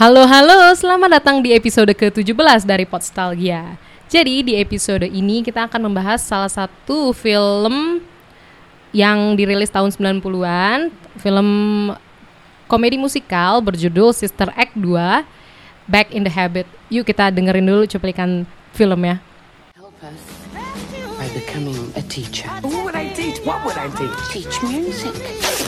Halo halo, selamat datang di episode ke-17 dari Podstalgia. Jadi di episode ini kita akan membahas salah satu film yang dirilis tahun 90-an, film komedi musikal berjudul Sister Act 2 Back in the Habit. Yuk kita dengerin dulu cuplikan filmnya. Help us becoming a teacher. Who would I teach? What would I teach? Teach music.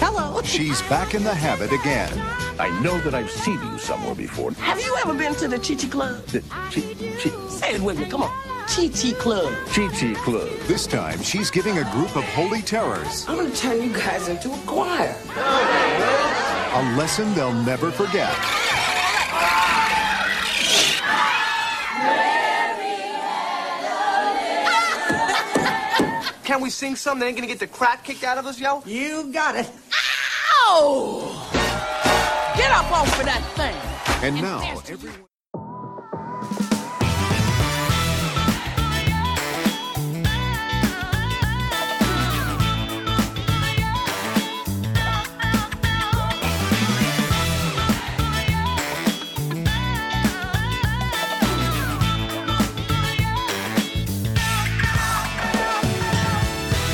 Hello. She's back in the habit again. I know that I've seen you somewhere before. Have you ever been to the Chichi Club? The Chi Chi Say it with me. Come on. Chichi Club. Chi Chi Club. This time, she's giving a group of holy terrors I'm gonna turn you guys into a choir. a lesson they'll never forget. Can we sing something that ain't gonna get the crap kicked out of us, yo? You got it. Ow! Get up off of that thing. And now, everyone.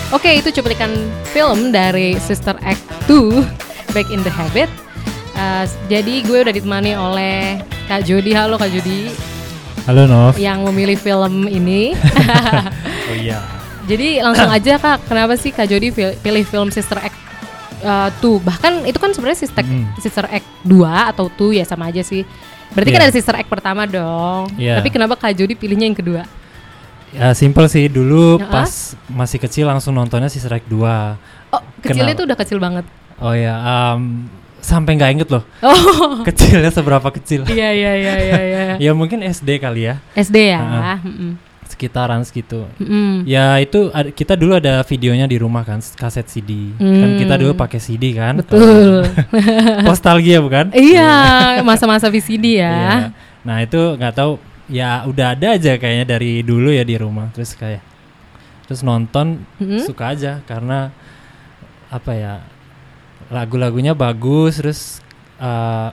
Oke, itu cuplikan film dari Sister Act 2 Back in the Habit. Uh, jadi gue udah ditemani oleh Kak Jody. Halo Kak Jody Halo Nov. yang memilih film ini. Oh iya. Jadi langsung aja Kak, kenapa sih Kak Jody pilih film Sister Act uh, 2? Bahkan itu kan sebenarnya Sister, Mm. Sister Act 2 atau 2 ya sama aja sih. Berarti kan Iya. ada Sister Act pertama dong. Iya. Tapi kenapa Kak Jody pilihnya yang kedua? Ya simple sih dulu Ya, pas masih kecil langsung nontonnya si Shrek 2. Oh, kecilnya Kenal. tuh udah kecil banget. Oh ya, em, sampai nggak inget loh. Oh, Kecilnya seberapa kecil? iya iya iya iya iya. ya mungkin SD kali ya, SD ya. Heeh. mm-mm. sekitaran segitu. Mm-mm. Ya itu ada- kita dulu ada videonya di rumah kan, kaset CD. Kan Hmm. kita dulu pakai CD kan. Betul. Nostalgia bukan? iya, masa-masa VCD ya. Iya. Nah itu nggak tahu ya udah ada aja kayaknya dari dulu ya di rumah terus kayak terus nonton Mm-mm. suka aja karena apa ya lagu-lagunya bagus terus eh,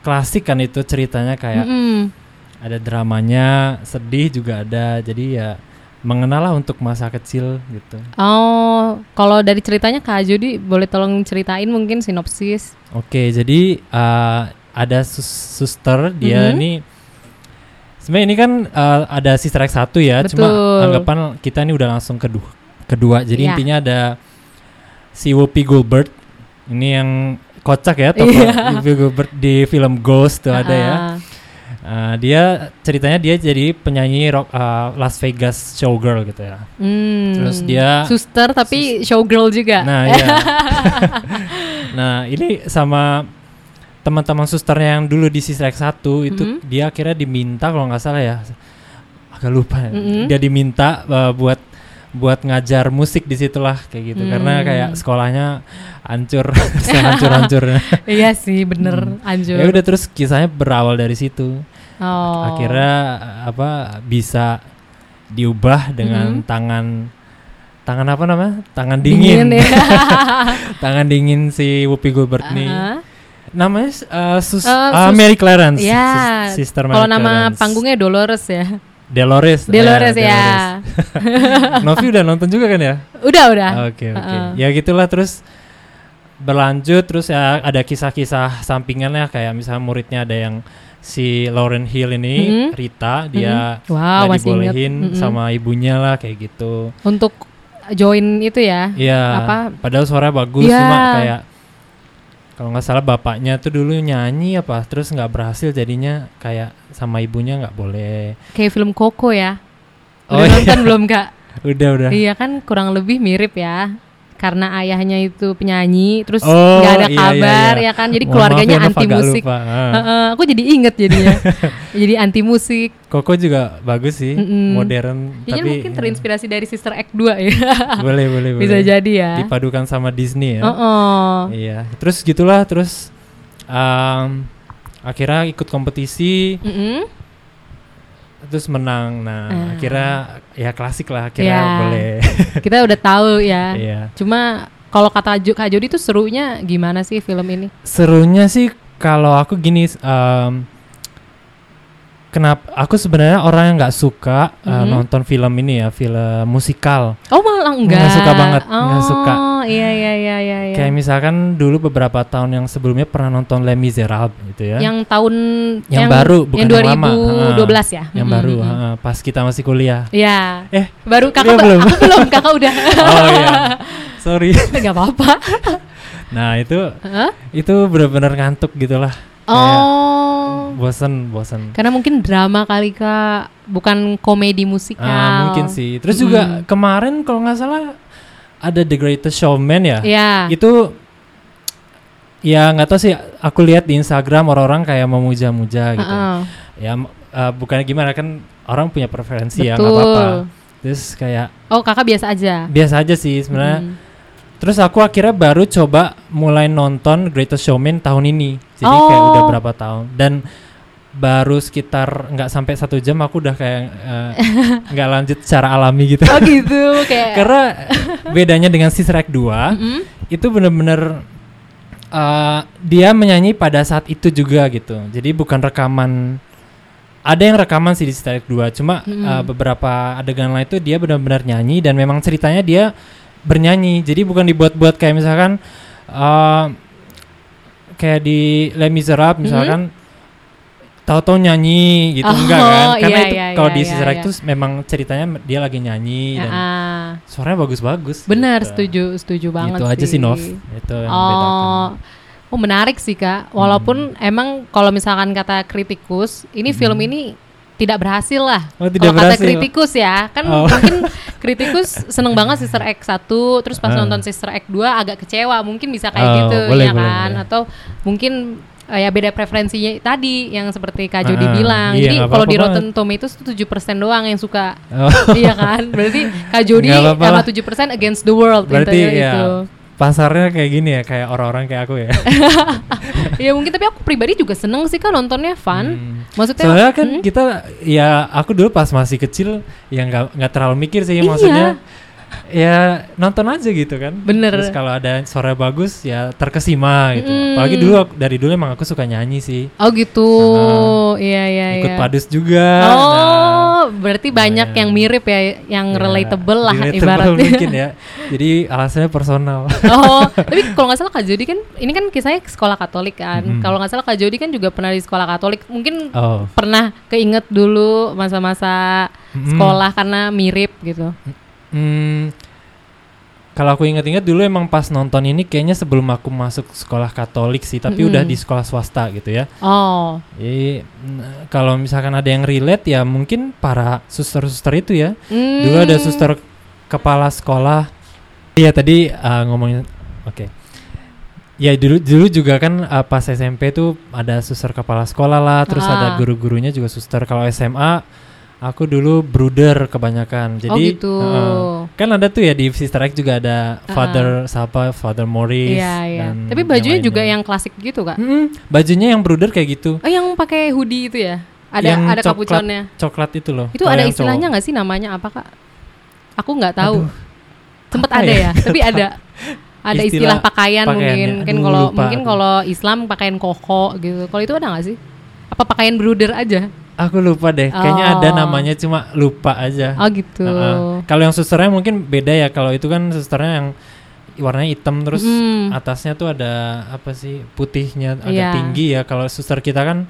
klasik kan itu ceritanya kayak Mm-mm. ada dramanya sedih juga ada jadi ya mengenal lah untuk masa kecil gitu Oh, kalau dari ceritanya Kak Jody boleh tolong ceritain mungkin sinopsis. oke jadi eh, ada sus- suster dia Mhm. ini sebenarnya ini kan eh, ada sister Act satu ya cuma Betul. anggapan kita ini udah langsung kedua kedua jadi Iya. intinya ada si Whoopi Goldberg ini yang kocak ya tokoh Iya. Whoopi Goldberg di film Ghost tuh ada ya Eh, dia ceritanya dia jadi penyanyi rock eh, Las Vegas showgirl gitu ya hmm. Terus dia- suster tapi showgirl juga. nah iya nah ini sama teman-teman susternya yang dulu di Act 1 itu Mhm. dia akhirnya diminta kalau nggak salah ya agak lupa ya. Mhm. dia diminta eh, buat buat ngajar musik di situlah kayak gitu karena Hmm. kayak sekolahnya hancur hancur-hancurnya iya sih, bener anjur. ya udah terus kisahnya berawal dari situ Oh. akhirnya apa bisa diubah dengan Mhm. tangan tangan apa namanya tangan dingin, ya. tangan dingin si Whoopi Goldberg nih Ah. Namanya uh, sus ah, sus- Mary Clarence Ya, sis- sister Mary kalau nama Clarence. panggungnya Dolores ya. Dolores Dolores Eh, ya. Dolores. Novi udah nonton juga kan ya Udah, udah. oke oke Heeh. ya gitulah terus berlanjut terus ya ada kisah-kisah sampingannya kayak misalnya muridnya ada yang si Lauren Hill ini Mhm. Rita dia Mhm. Wow, nggak masih ingat. dibolehin Mhm. sama ibunya lah kayak gitu Untuk join itu ya. Iya Apa? padahal suaranya bagus Iya. cuma kayak kalau nggak salah bapaknya tuh dulu nyanyi apa terus nggak berhasil jadinya kayak sama ibunya nggak boleh Kayak film Coco ya. Oh, Udah iya. nonton belum Kak? udah udah Iya kan kurang lebih mirip ya. Karena ayahnya itu penyanyi, terus Oh, ada iya, iya, kabar iya. ya kan. Jadi Mohon keluarganya maaf ya, anti musik. lupa. Heeh, aku jadi inget jadinya. jadi anti musik. Koko juga bagus sih Mm-mm. modern Jadi tapi mungkin terinspirasi dari Sister Act 2 ya. boleh boleh Bisa boleh. jadi ya. dipadukan sama Disney ya Heeh. iya terus gitulah terus um, akhirnya ikut kompetisi Mm-mm. Terus menang nah Ah. akhirnya ya klasik lah akhirnya Ya. boleh Kita udah tahu ya. iya Cuma kalau kata Kak Jody tuh serunya gimana sih film ini? serunya sih kalau aku gini em, kenapa aku sebenarnya orang yang nggak suka uh, Mhm. nonton film ini ya film musikal Oh malah enggak. Nggak suka banget, nggak oh, suka. iya iya iya iya. iya. kayak misalkan dulu beberapa tahun yang sebelumnya pernah nonton Les Miserables gitu ya yang tahun Yang baru, bukan yang yang lama. 2012 ya. yang Mm-mm, baru ha, pas kita masih kuliah Ya. eh Baru kakak ba- belum. aku belum, kakak udah. oh iya sorry Enggak apa-apa. nah itu Hah? itu benar-benar ngantuk gitulah Oh. bosen bosen Karena mungkin drama kali Kak, bukan komedi musikal. Ah, mungkin sih terus juga kemarin kalau nggak salah ada The Greatest Showman ya Iya. itu ya nggak tahu sih aku lihat di Instagram orang-orang kayak memuja-muja gitu Heeh. ya m- uh, bukannya gimana kan orang punya preferensi ya nggak Betul. apa-apa terus kayak Oh, kakak biasa aja. biasa aja sih sebenarnya Hmm. Terus aku akhirnya baru coba mulai nonton Greatest Showman tahun ini jadi kayak Oh. udah berapa tahun dan baru sekitar nggak sampai satu jam aku udah kayak uh, nggak lanjut secara alami gitu Oh gitu, kayak karena bedanya dengan Sister Act 2 Mm-mm. itu bener-bener uh, dia menyanyi pada saat itu juga gitu. Jadi bukan rekaman ada yang rekaman sih di Sister Act 2, cuma Mm-mm. uh, beberapa adegan lain itu dia benar-benar nyanyi dan memang ceritanya dia bernyanyi. Jadi bukan dibuat-buat kayak misalkan uh, kayak di Les Miserables misalkan tahu-tahu nyanyi gitu Oh, enggak kan? Karena iya, itu iya, kalau iya, di iya, Sister Act iya. memang ceritanya dia lagi nyanyi dan Ah, suaranya bagus-bagus. benar, gitu. setuju, setuju banget itu aja sih Nov itu yang. Oh, oh menarik sih kak. Walaupun Hmm. emang kalau misalkan kata kritikus, ini film ini tidak berhasil lah. Oh, tidak Kalau kata berhasil. kritikus ya, kan Oh. mungkin kritikus seneng banget Sister Act 1, terus pas Ah. nonton Sister Act 2 agak kecewa, mungkin bisa kayak Oh, gitu boleh, ya boleh, kan? boleh. Atau mungkin eh, ya beda preferensinya tadi yang seperti Kak Jody Ah, bilang. iya, Jadi kalau di Rotten Tomatoes tuh 7% doang yang suka. Oh. iya kan? Berarti Kak Jody sama lah. 7% against the world Berarti ya itu. Pasarnya kayak gini ya kayak orang-orang kayak aku ya. ya mungkin tapi aku pribadi juga seneng sih kan nontonnya fun. Hmm. Maksudnya Soalnya kan hmm, kita ya aku dulu pas masih kecil ya nggak nggak terlalu mikir sih Iya. maksudnya ya nonton aja gitu kan. Bener. Terus kalau ada suara bagus ya terkesima gitu. Mm. Apalagi dulu aku- dari dulu emang aku suka nyanyi sih. Oh gitu. Iya iya Ikut iya. padus juga. Oh, nah. Berarti banyak Nah, yang mirip ya, yang Ya, relatable lah relatable ibaratnya. mungkin ya. Jadi alasannya personal. oh, tapi kalau nggak salah Kak Jody kan, ini kan kisahnya sekolah Katolik kan. Mhm. Kalau nggak salah Kak Jody kan juga pernah di sekolah Katolik. Mungkin Oh. pernah keinget dulu masa-masa Mhm. sekolah karena mirip gitu. Hmm, kalau aku ingat-ingat dulu emang pas nonton ini kayaknya sebelum aku masuk sekolah Katolik sih, tapi Mm-mm. udah di sekolah swasta gitu ya. Oh, Jadi mm, kalau misalkan ada yang relate ya mungkin para suster-suster itu ya. Hmm. Dulu ada suster kepala sekolah. Iya tadi uh, ngomongin oke. Ya dulu dulu juga kan uh, pas SMP tuh ada suster kepala sekolah lah, terus Ah. ada guru-gurunya juga suster. Kalau SMA aku dulu bruder kebanyakan. Jadi oh gitu. uh, kan ada tuh ya di Sister Act juga ada Father siapa Father Morris. Iya iya. dan Tapi bajunya yang juga yang klasik gitu kak. Mm-mm, bajunya yang bruder kayak gitu. Oh yang pakai hoodie itu ya? Ada Yang ada coklat- kapuconnya. Coklat itu loh. Itu ada istilahnya nggak sih namanya apa kak? Aku nggak tahu. Aduh, Sempet apa ada ya? ya, tapi ada ada istilah, Istilah pakaian pakaiannya. mungkin. Kan kalau mungkin kalau Islam pakaian koko gitu. Kalau itu ada nggak sih? Apa pakaian bruder aja? Aku lupa deh. Kayaknya ada Oh. namanya cuma lupa aja. Oh gitu. Heeh. Kalau yang susternya mungkin beda ya. Kalau itu kan susternya yang warnanya hitam terus Mm. atasnya tuh ada apa sih putihnya agak Iya. tinggi ya. Kalau suster kita kan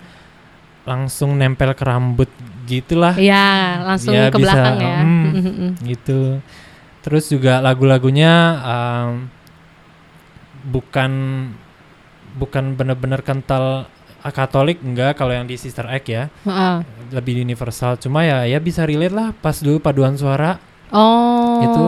langsung nempel ke rambut gitulah Iya, langsung Ya, ke bisa, belakang ya. mm. gitu. Terus juga lagu-lagunya um, bukan bukan bener-bener kental Katolik enggak kalau yang di Sister Act ya Heeh. lebih universal cuma ya ya bisa relate lah pas dulu paduan suara Oh. itu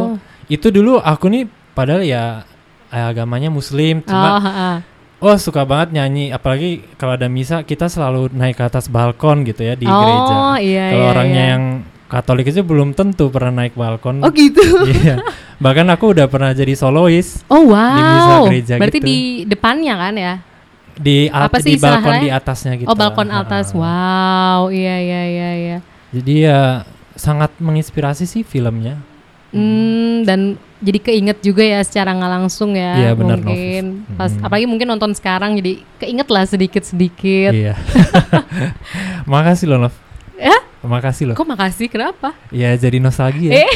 itu dulu aku nih padahal ya eh, agamanya muslim Oh, cuma heeh. oh suka banget nyanyi apalagi kalau ada misa kita selalu naik ke atas balkon gitu ya di oh, gereja iya kalau iya, orangnya iya. yang Katolik aja belum tentu pernah naik balkon Oh gitu. iya bahkan aku udah pernah jadi solois Oh wow. Di misa gereja Berarti gitu. di depannya kan ya? Di at- Apa sih di balkon istilahnya? di atasnya gitu oh balkon lah. atas. Ha-ha. Wow. Iya iya iya iya. jadi ya sangat menginspirasi sih filmnya Hmm, dan jadi keinget juga ya secara nggak langsung ya Iya, benar, Nov. mungkin pas Hmm. apalagi mungkin nonton sekarang jadi keinget lah sedikit sedikit. Iya. Makasih loh, Nov. Makasih loh. Kok makasih kenapa? Ya jadi nostalgia. Eh,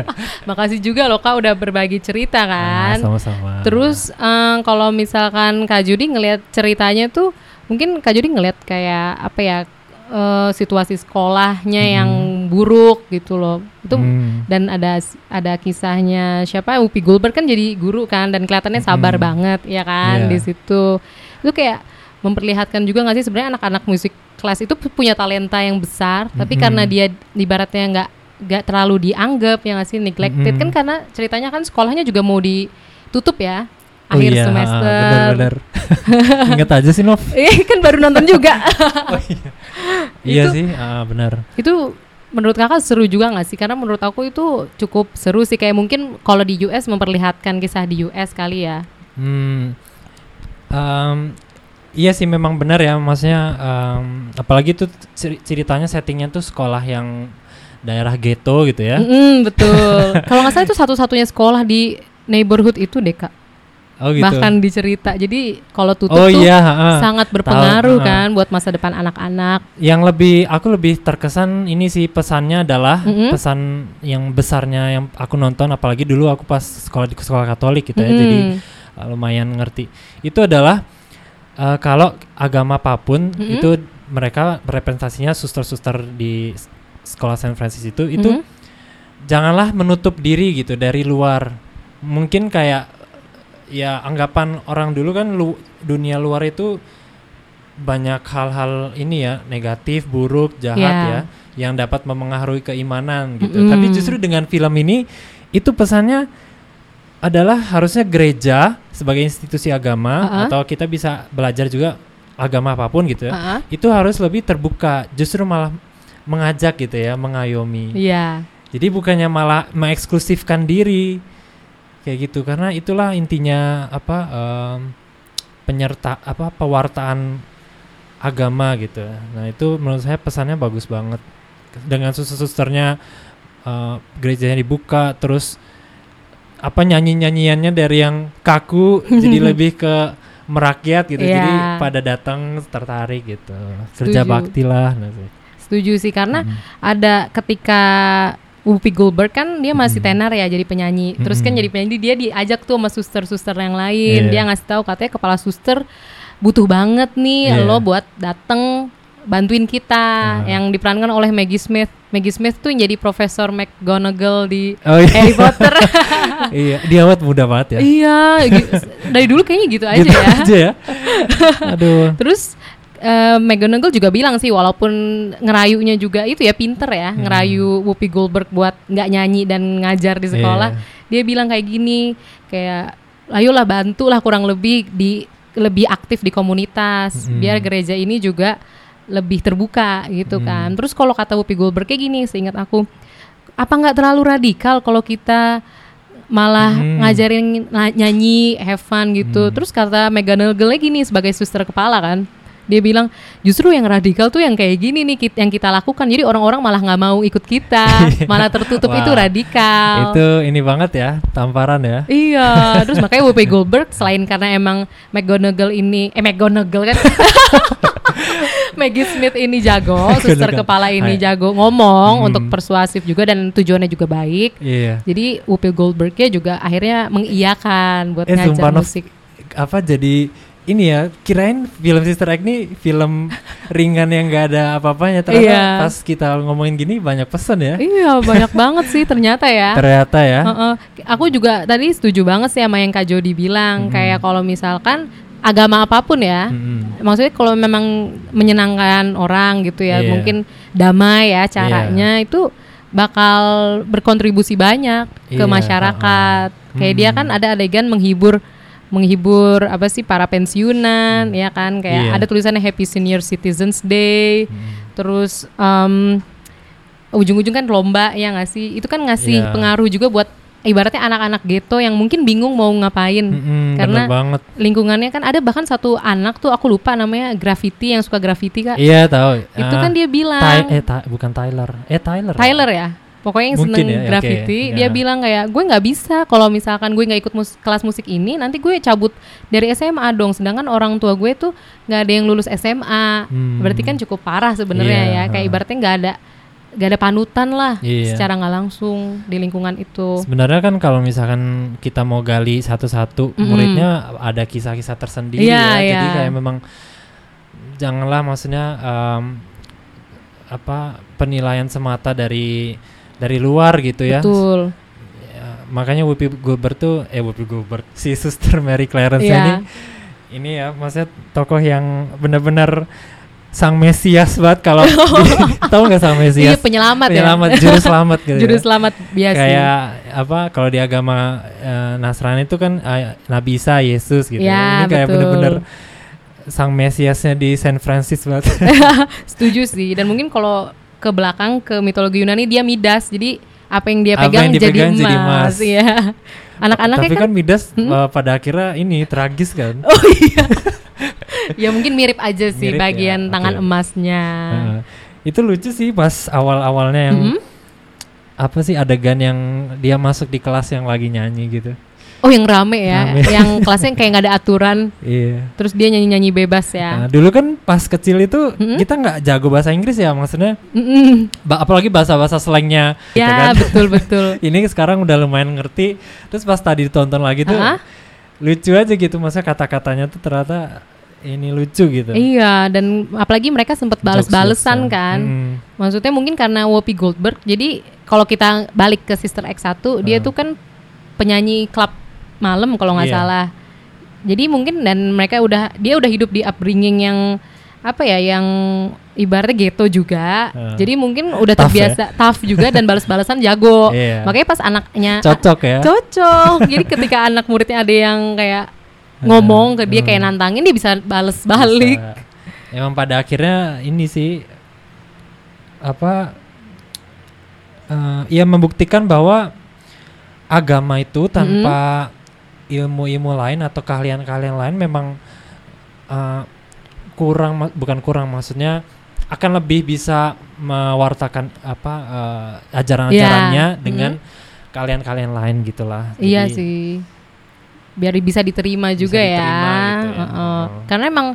makasih juga loh kak udah berbagi cerita Ah, kan. sama-sama. Terus em, kalau misalkan Kak Judi ngelihat ceritanya tuh mungkin Kak Judi ngelihat kayak apa ya eh, situasi sekolahnya yang buruk gitu loh. Itu Hmm. dan ada ada kisahnya siapa Upi Goldberg kan jadi guru kan dan kelihatannya sabar banget ya kan Iya. di situ. Itu kayak memperlihatkan juga nggak sih sebenarnya anak-anak musik kelas itu pu- punya talenta yang besar tapi Mhm. karena dia ibaratnya nggak nggak terlalu dianggap ya nggak sih neglected Mhm. kan karena ceritanya kan sekolahnya juga mau ditutup ya Oh akhir iya, semester. Bener-bener. Ingat aja sih Nov. Eh kan baru nonton juga. Iya Itu- sih, ah, benar. itu menurut kakak seru juga nggak sih? Karena menurut aku itu cukup seru sih. Kayak mungkin kalau di US memperlihatkan kisah di US kali ya. Hmm. Em, iya sih memang benar ya, maksudnya em, apalagi tuh ceri- ceritanya settingnya tuh sekolah yang daerah ghetto gitu ya. Mm-mm, betul. kalau nggak salah itu satu-satunya sekolah di neighborhood itu deh kak. Oh gitu. Bahkan di cerita. Jadi kalau tutup oh tuh iya, ha-ha. sangat berpengaruh Tahu, ha. kan buat masa depan anak-anak. Yang lebih aku lebih terkesan ini sih pesannya adalah Mm-mm. pesan yang besarnya yang aku nonton apalagi dulu aku pas sekolah di sekolah Katolik gitu ya. Mm-mm. Jadi uh, lumayan ngerti. Itu adalah uh, kalau agama apa pun Mm-mm. itu mereka representasinya suster-suster di sekolah Saint Francis itu itu Mhm. janganlah menutup diri gitu dari luar. Mungkin kayak ya anggapan orang dulu kan lu, dunia luar itu banyak hal-hal ini ya negatif, buruk, jahat Ya. ya yang dapat memengaruhi keimanan gitu. Mm-mm. Tapi justru dengan film ini itu pesannya adalah harusnya gereja sebagai institusi agama Uh-uh. atau kita bisa belajar juga agama apa pun gitu ya. Ah, ah. Itu harus lebih terbuka, justru malah mengajak gitu ya, mengayomi. Iya. Jadi bukannya malah mengeksklusifkan diri kayak gitu karena itulah intinya apa em, penyerta apa pewartaan agama gitu. Nah itu menurut saya pesannya bagus banget dengan suster-susternya eh, gerejanya dibuka terus apa nyanyi-nyanyiannya dari yang kaku jadi lebih ke merakyat gitu. Jadi Iya. pada datang tertarik gitu. Kerja Setuju. bakti lah. nah. Setuju sih karena Mm. ada ketika Whoopi Goldberg kan dia masih Mm-mm. tenar ya jadi penyanyi. Terus kan Mm-mm. jadi penyanyi dia diajak tuh sama suster-suster yang lain. Iya. Dia ngasih tahu katanya kepala suster butuh banget nih Iya. lo buat dateng bantuin kita Ah. yang diperankan oleh Maggie Smith. Maggie Smith tuh yang jadi Profesor McGonagall di Oh iya. Harry Potter. iya, dia awet muda banget ya. iya, dari dulu kayaknya gitu aja gitu ya. aja ya. Aduh. Terus eh, McGonagall juga bilang sih walaupun ngerayunya juga itu ya pinter ya Hmm. ngerayu Whoopi Goldberg buat nggak nyanyi dan ngajar di sekolah. Iya. Dia bilang kayak gini, kayak ayolah bantulah kurang lebih di lebih aktif di komunitas Mm-mm. biar gereja ini juga lebih terbuka gitu Mm. kan. Terus kalau kata Whoopi Goldberg kayak gini, seingat aku, apa nggak terlalu radikal kalau kita malah Mm. ngajarin nyanyi, have fun gitu. Mm. Terus kata McGonagall gini sebagai suster kepala kan, dia bilang justru yang radikal tuh yang kayak gini nih yang kita lakukan. Jadi orang-orang malah nggak mau ikut kita, malah tertutup Wah, itu radikal. Itu ini banget ya, tamparan ya. Iya, terus makanya Whoopi Goldberg selain karena emang McGonagall ini, eh McGonagall kan, Maggie Smith ini jago, suster kepala ini Hai. jago ngomong Hmm. untuk persuasif juga dan tujuannya juga baik. Iya. Jadi Whoopi Goldbergnya juga akhirnya mengiyakan buat Eh, ngajar musik. Apa jadi ini ya, kirain film Sister Act nih film ringan yang gak ada apa-apanya. Ternyata Iya. pas kita ngomongin gini banyak pesan ya. Iya banyak banget sih ternyata ya. Ternyata ya. Heeh. Aku juga tadi setuju banget sih sama yang Kak Jody bilang Mhm. kayak kalau misalkan agama apa pun ya, Mm-mm. maksudnya kalau memang menyenangkan orang gitu ya, Iya. mungkin damai ya caranya itu bakal berkontribusi banyak ke Iya, masyarakat. uh-uh. Kayak dia Hmm. kan ada adegan menghibur menghibur apa sih para pensiunan ya kan kayak Iya. ada tulisannya Happy Senior Citizens Day. Mm. Terus em, ujung-ujung kan lomba ya nggak sih? Itu kan ngasih Iya. pengaruh juga buat ibaratnya anak-anak ghetto yang mungkin bingung mau ngapain. Mm-mm, Karena banget. lingkungannya kan ada bahkan satu anak tuh aku lupa namanya graffiti yang suka graffiti kak. Iya tahu. Itu Ah, kan dia bilang Ty- eh Ty- bukan Tyler. Eh Tyler. Tyler ya. Pokoknya yang Mungkin seneng ya, graffiti, ya. dia bilang kayak gue nggak bisa kalau misalkan gue nggak ikut mus- kelas musik ini, nanti gue cabut dari SMA dong. Sedangkan orang tua gue tuh nggak ada yang lulus SMA, Hmm. berarti kan cukup parah sebenarnya Iya, ya. Kayak ha. ibaratnya nggak ada gak ada panutan lah Iya. secara nggak langsung di lingkungan itu. Sebenarnya kan kalau misalkan kita mau gali satu-satu Mm-mm. muridnya ada kisah-kisah tersendiri Iya, ya. Jadi iya. kayak memang janganlah maksudnya em, apa penilaian semata dari dari luar gitu ya. Betul. Ya, makanya Whoopi Goldberg tuh eh Whoopi Goldberg si Suster Mary Clarence Iya. ini ini ya maksudnya tokoh yang benar-benar sang mesias banget kalau tahu nggak sang Iya mesias penyelamat, penyelamat ya. juru selamat gitu Juru ya. selamat biasa. kayak apa kalau di agama eh, Nasrani itu kan eh, Nabi Isa Yesus gitu Ya, ini kayak bener-bener sang mesiasnya di San Francisco banget Setuju sih. Dan mungkin kalau ke belakang ke mitologi Yunani dia Midas. Jadi apa yang dia Apa pegang, yang dipegang jadi jadi emas. Iya. Anak-anaknya tapi kan, kan Midas Hmm? eh, pada akhirnya ini tragis kan Oh iya. ya mungkin mirip aja sih Mirip ya, bagian tangan oke. emasnya. Heeh. itu lucu sih pas awal-awalnya yang Mhm. apa sih adegan yang dia masuk di kelas yang lagi nyanyi gitu Oh yang rame ya, Rame. yang kelasnya kayak nggak ada aturan, iya terus dia nyanyi-nyanyi bebas ya. Nah, dulu kan pas kecil itu Mhm. kita nggak jago bahasa Inggris ya maksudnya Mm-mm. ba- apalagi bahasa-bahasa slangnya gitu Ya kan. betul betul. ini sekarang udah lumayan ngerti terus pas tadi ditonton lagi tuh Ah, lucu aja gitu masa kata-katanya tuh ternyata ini lucu gitu Iya dan apalagi mereka sempat bales-balesan Jokes-jokesnya. kan. Mm. Maksudnya mungkin karena Whoopi Goldberg. Jadi kalau kita balik ke Sister X1, dia Ah. tuh kan penyanyi klub malam kalau nggak Iya. salah. Jadi mungkin dan mereka udah dia udah hidup di upbringing yang apa ya yang ibaratnya ghetto juga. Ah. Jadi mungkin udah Tough terbiasa tough juga dan balas-balasan jago. Iya. Makanya pas anaknya cocok ya cocok. Jadi ketika anak muridnya ada yang kayak ngomong ke dia kayak Hmm. nantangin dia bisa bales balik. Bisa. emang pada akhirnya ini sih apa eh ya membuktikan bahwa agama itu tanpa ilmu-ilmu lain atau keahlian-keahlian lain memang eh, kurang bukan kurang maksudnya akan lebih bisa mewartakan apa eh, ajaran-ajarannya Iya. dengan keahlian-keahlian lain gitulah. Iya Jadi, sih. Biar bisa diterima juga ya. diterima gitu ya. Heeh. Heeh. Karena emang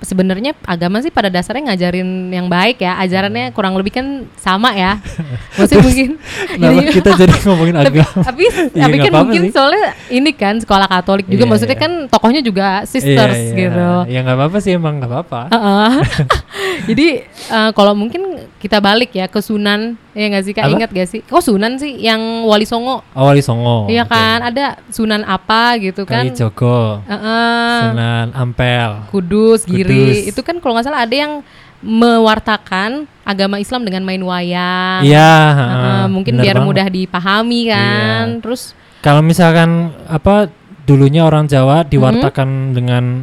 sebenarnya agama sih pada dasarnya ngajarin yang baik ya. Ajarannya kurang lebih kan sama ya. Maksudnya mungkin Kenapa jadi- kita jadi ngomongin tapi, agama? tapi, Iya, tapi nggak kan apa-apa mungkin sih. soalnya ini kan sekolah Katolik juga Iya, maksudnya iya. kan tokohnya juga sisters Iya, iya. gitu. Ya nggak apa-apa sih emang nggak apa-apa. Jadi eh, kalau mungkin kita balik ya ke Sunan, ya nggak sih kak? Apa? Ingat gak sih? Kok Sunan sih yang Wali Songo? Oh, Wali Songo. Iya kan, ada Sunan apa gitu kan? Kali Joko, Heeh. Sunan Ampel. Kudus, Giri. Itu kan kalau nggak salah ada yang mewartakan agama Islam dengan main wayang. Iya, Heeh, heeh, mungkin biar banget. mudah dipahami kan. Iya. Terus Kalau misalkan apa dulunya orang Jawa diwartakan dengan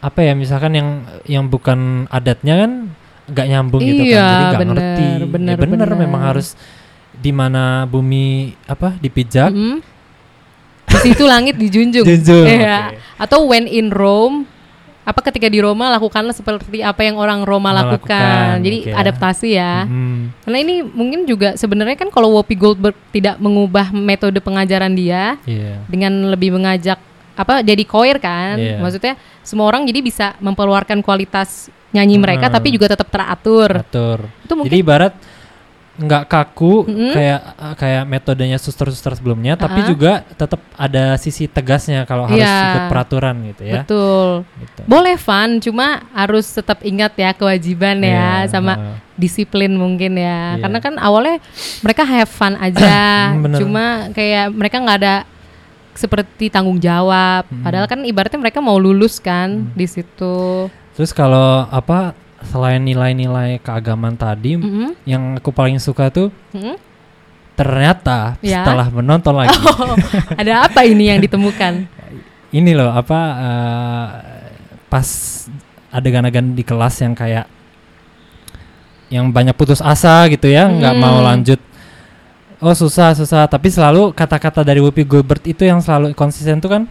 apa ya misalkan yang yang bukan adatnya kan nggak nyambung gitu kan Iya, jadi nggak ngerti bener, ya bener, bener. memang harus di mana bumi apa dipijak mm, di situ langit dijunjung. Junjung, Iya. oke. Atau when in Rome apa ketika di Roma lakukanlah seperti apa yang orang Roma lakukan. Melakukan, Jadi oke. adaptasi ya. Mm, Karena ini mungkin juga sebenarnya kan kalau Whoopi Goldberg tidak mengubah metode pengajaran dia iya dengan lebih mengajak apa jadi choir kan. Iya. Maksudnya semua orang jadi bisa memperluarkan kualitas nyanyi mereka Hmm. tapi juga tetap teratur. atur Itu mungkin Jadi ibarat nggak kaku Mm-mm. kayak uh, kayak metodenya suster-suster sebelumnya, tapi Uh-uh. juga tetap ada sisi tegasnya kalau harus Iya. ikut peraturan gitu ya. betul. Gitu. Boleh fun, cuma harus tetap ingat ya kewajiban ya Iya, sama uh. disiplin mungkin ya. Iya. Karena kan awalnya mereka have fun aja, cuma kayak mereka nggak ada seperti tanggung jawab. Hmm. Padahal kan ibaratnya mereka mau lulus kan di situ. Terus kalau apa selain nilai-nilai keagamaan tadi, Mm-mm. yang aku paling suka tuh Mm-mm. ternyata Ya. setelah menonton lagi Oh, ada apa ini yang ditemukan? ini loh apa uh, pas adegan-adegan di kelas yang kayak yang banyak putus asa gitu ya nggak Hmm. mau lanjut oh susah susah tapi selalu kata-kata dari Whoopi Goldberg itu yang selalu konsisten tuh kan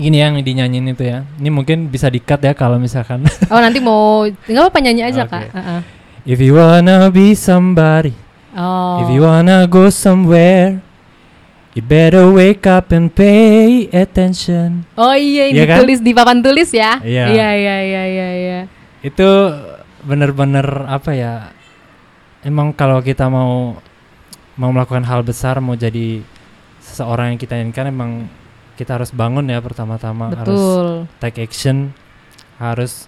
ini yang dinyanyiin itu ya ini mungkin bisa dikat ya kalau misalkan Oh nanti mau nggak apa nyanyi aja Oke. kak. Heeh. if you wanna be somebody Oh. if you wanna go somewhere you better wake up and pay attention Oh iya ini Iya kan? tulis di papan tulis ya. Iya. Iya iya iya iya. iya. itu bener-bener apa ya emang kalau kita mau mau melakukan hal besar mau jadi seseorang yang kita inginkan emang kita harus bangun ya pertama-tama harus take action harus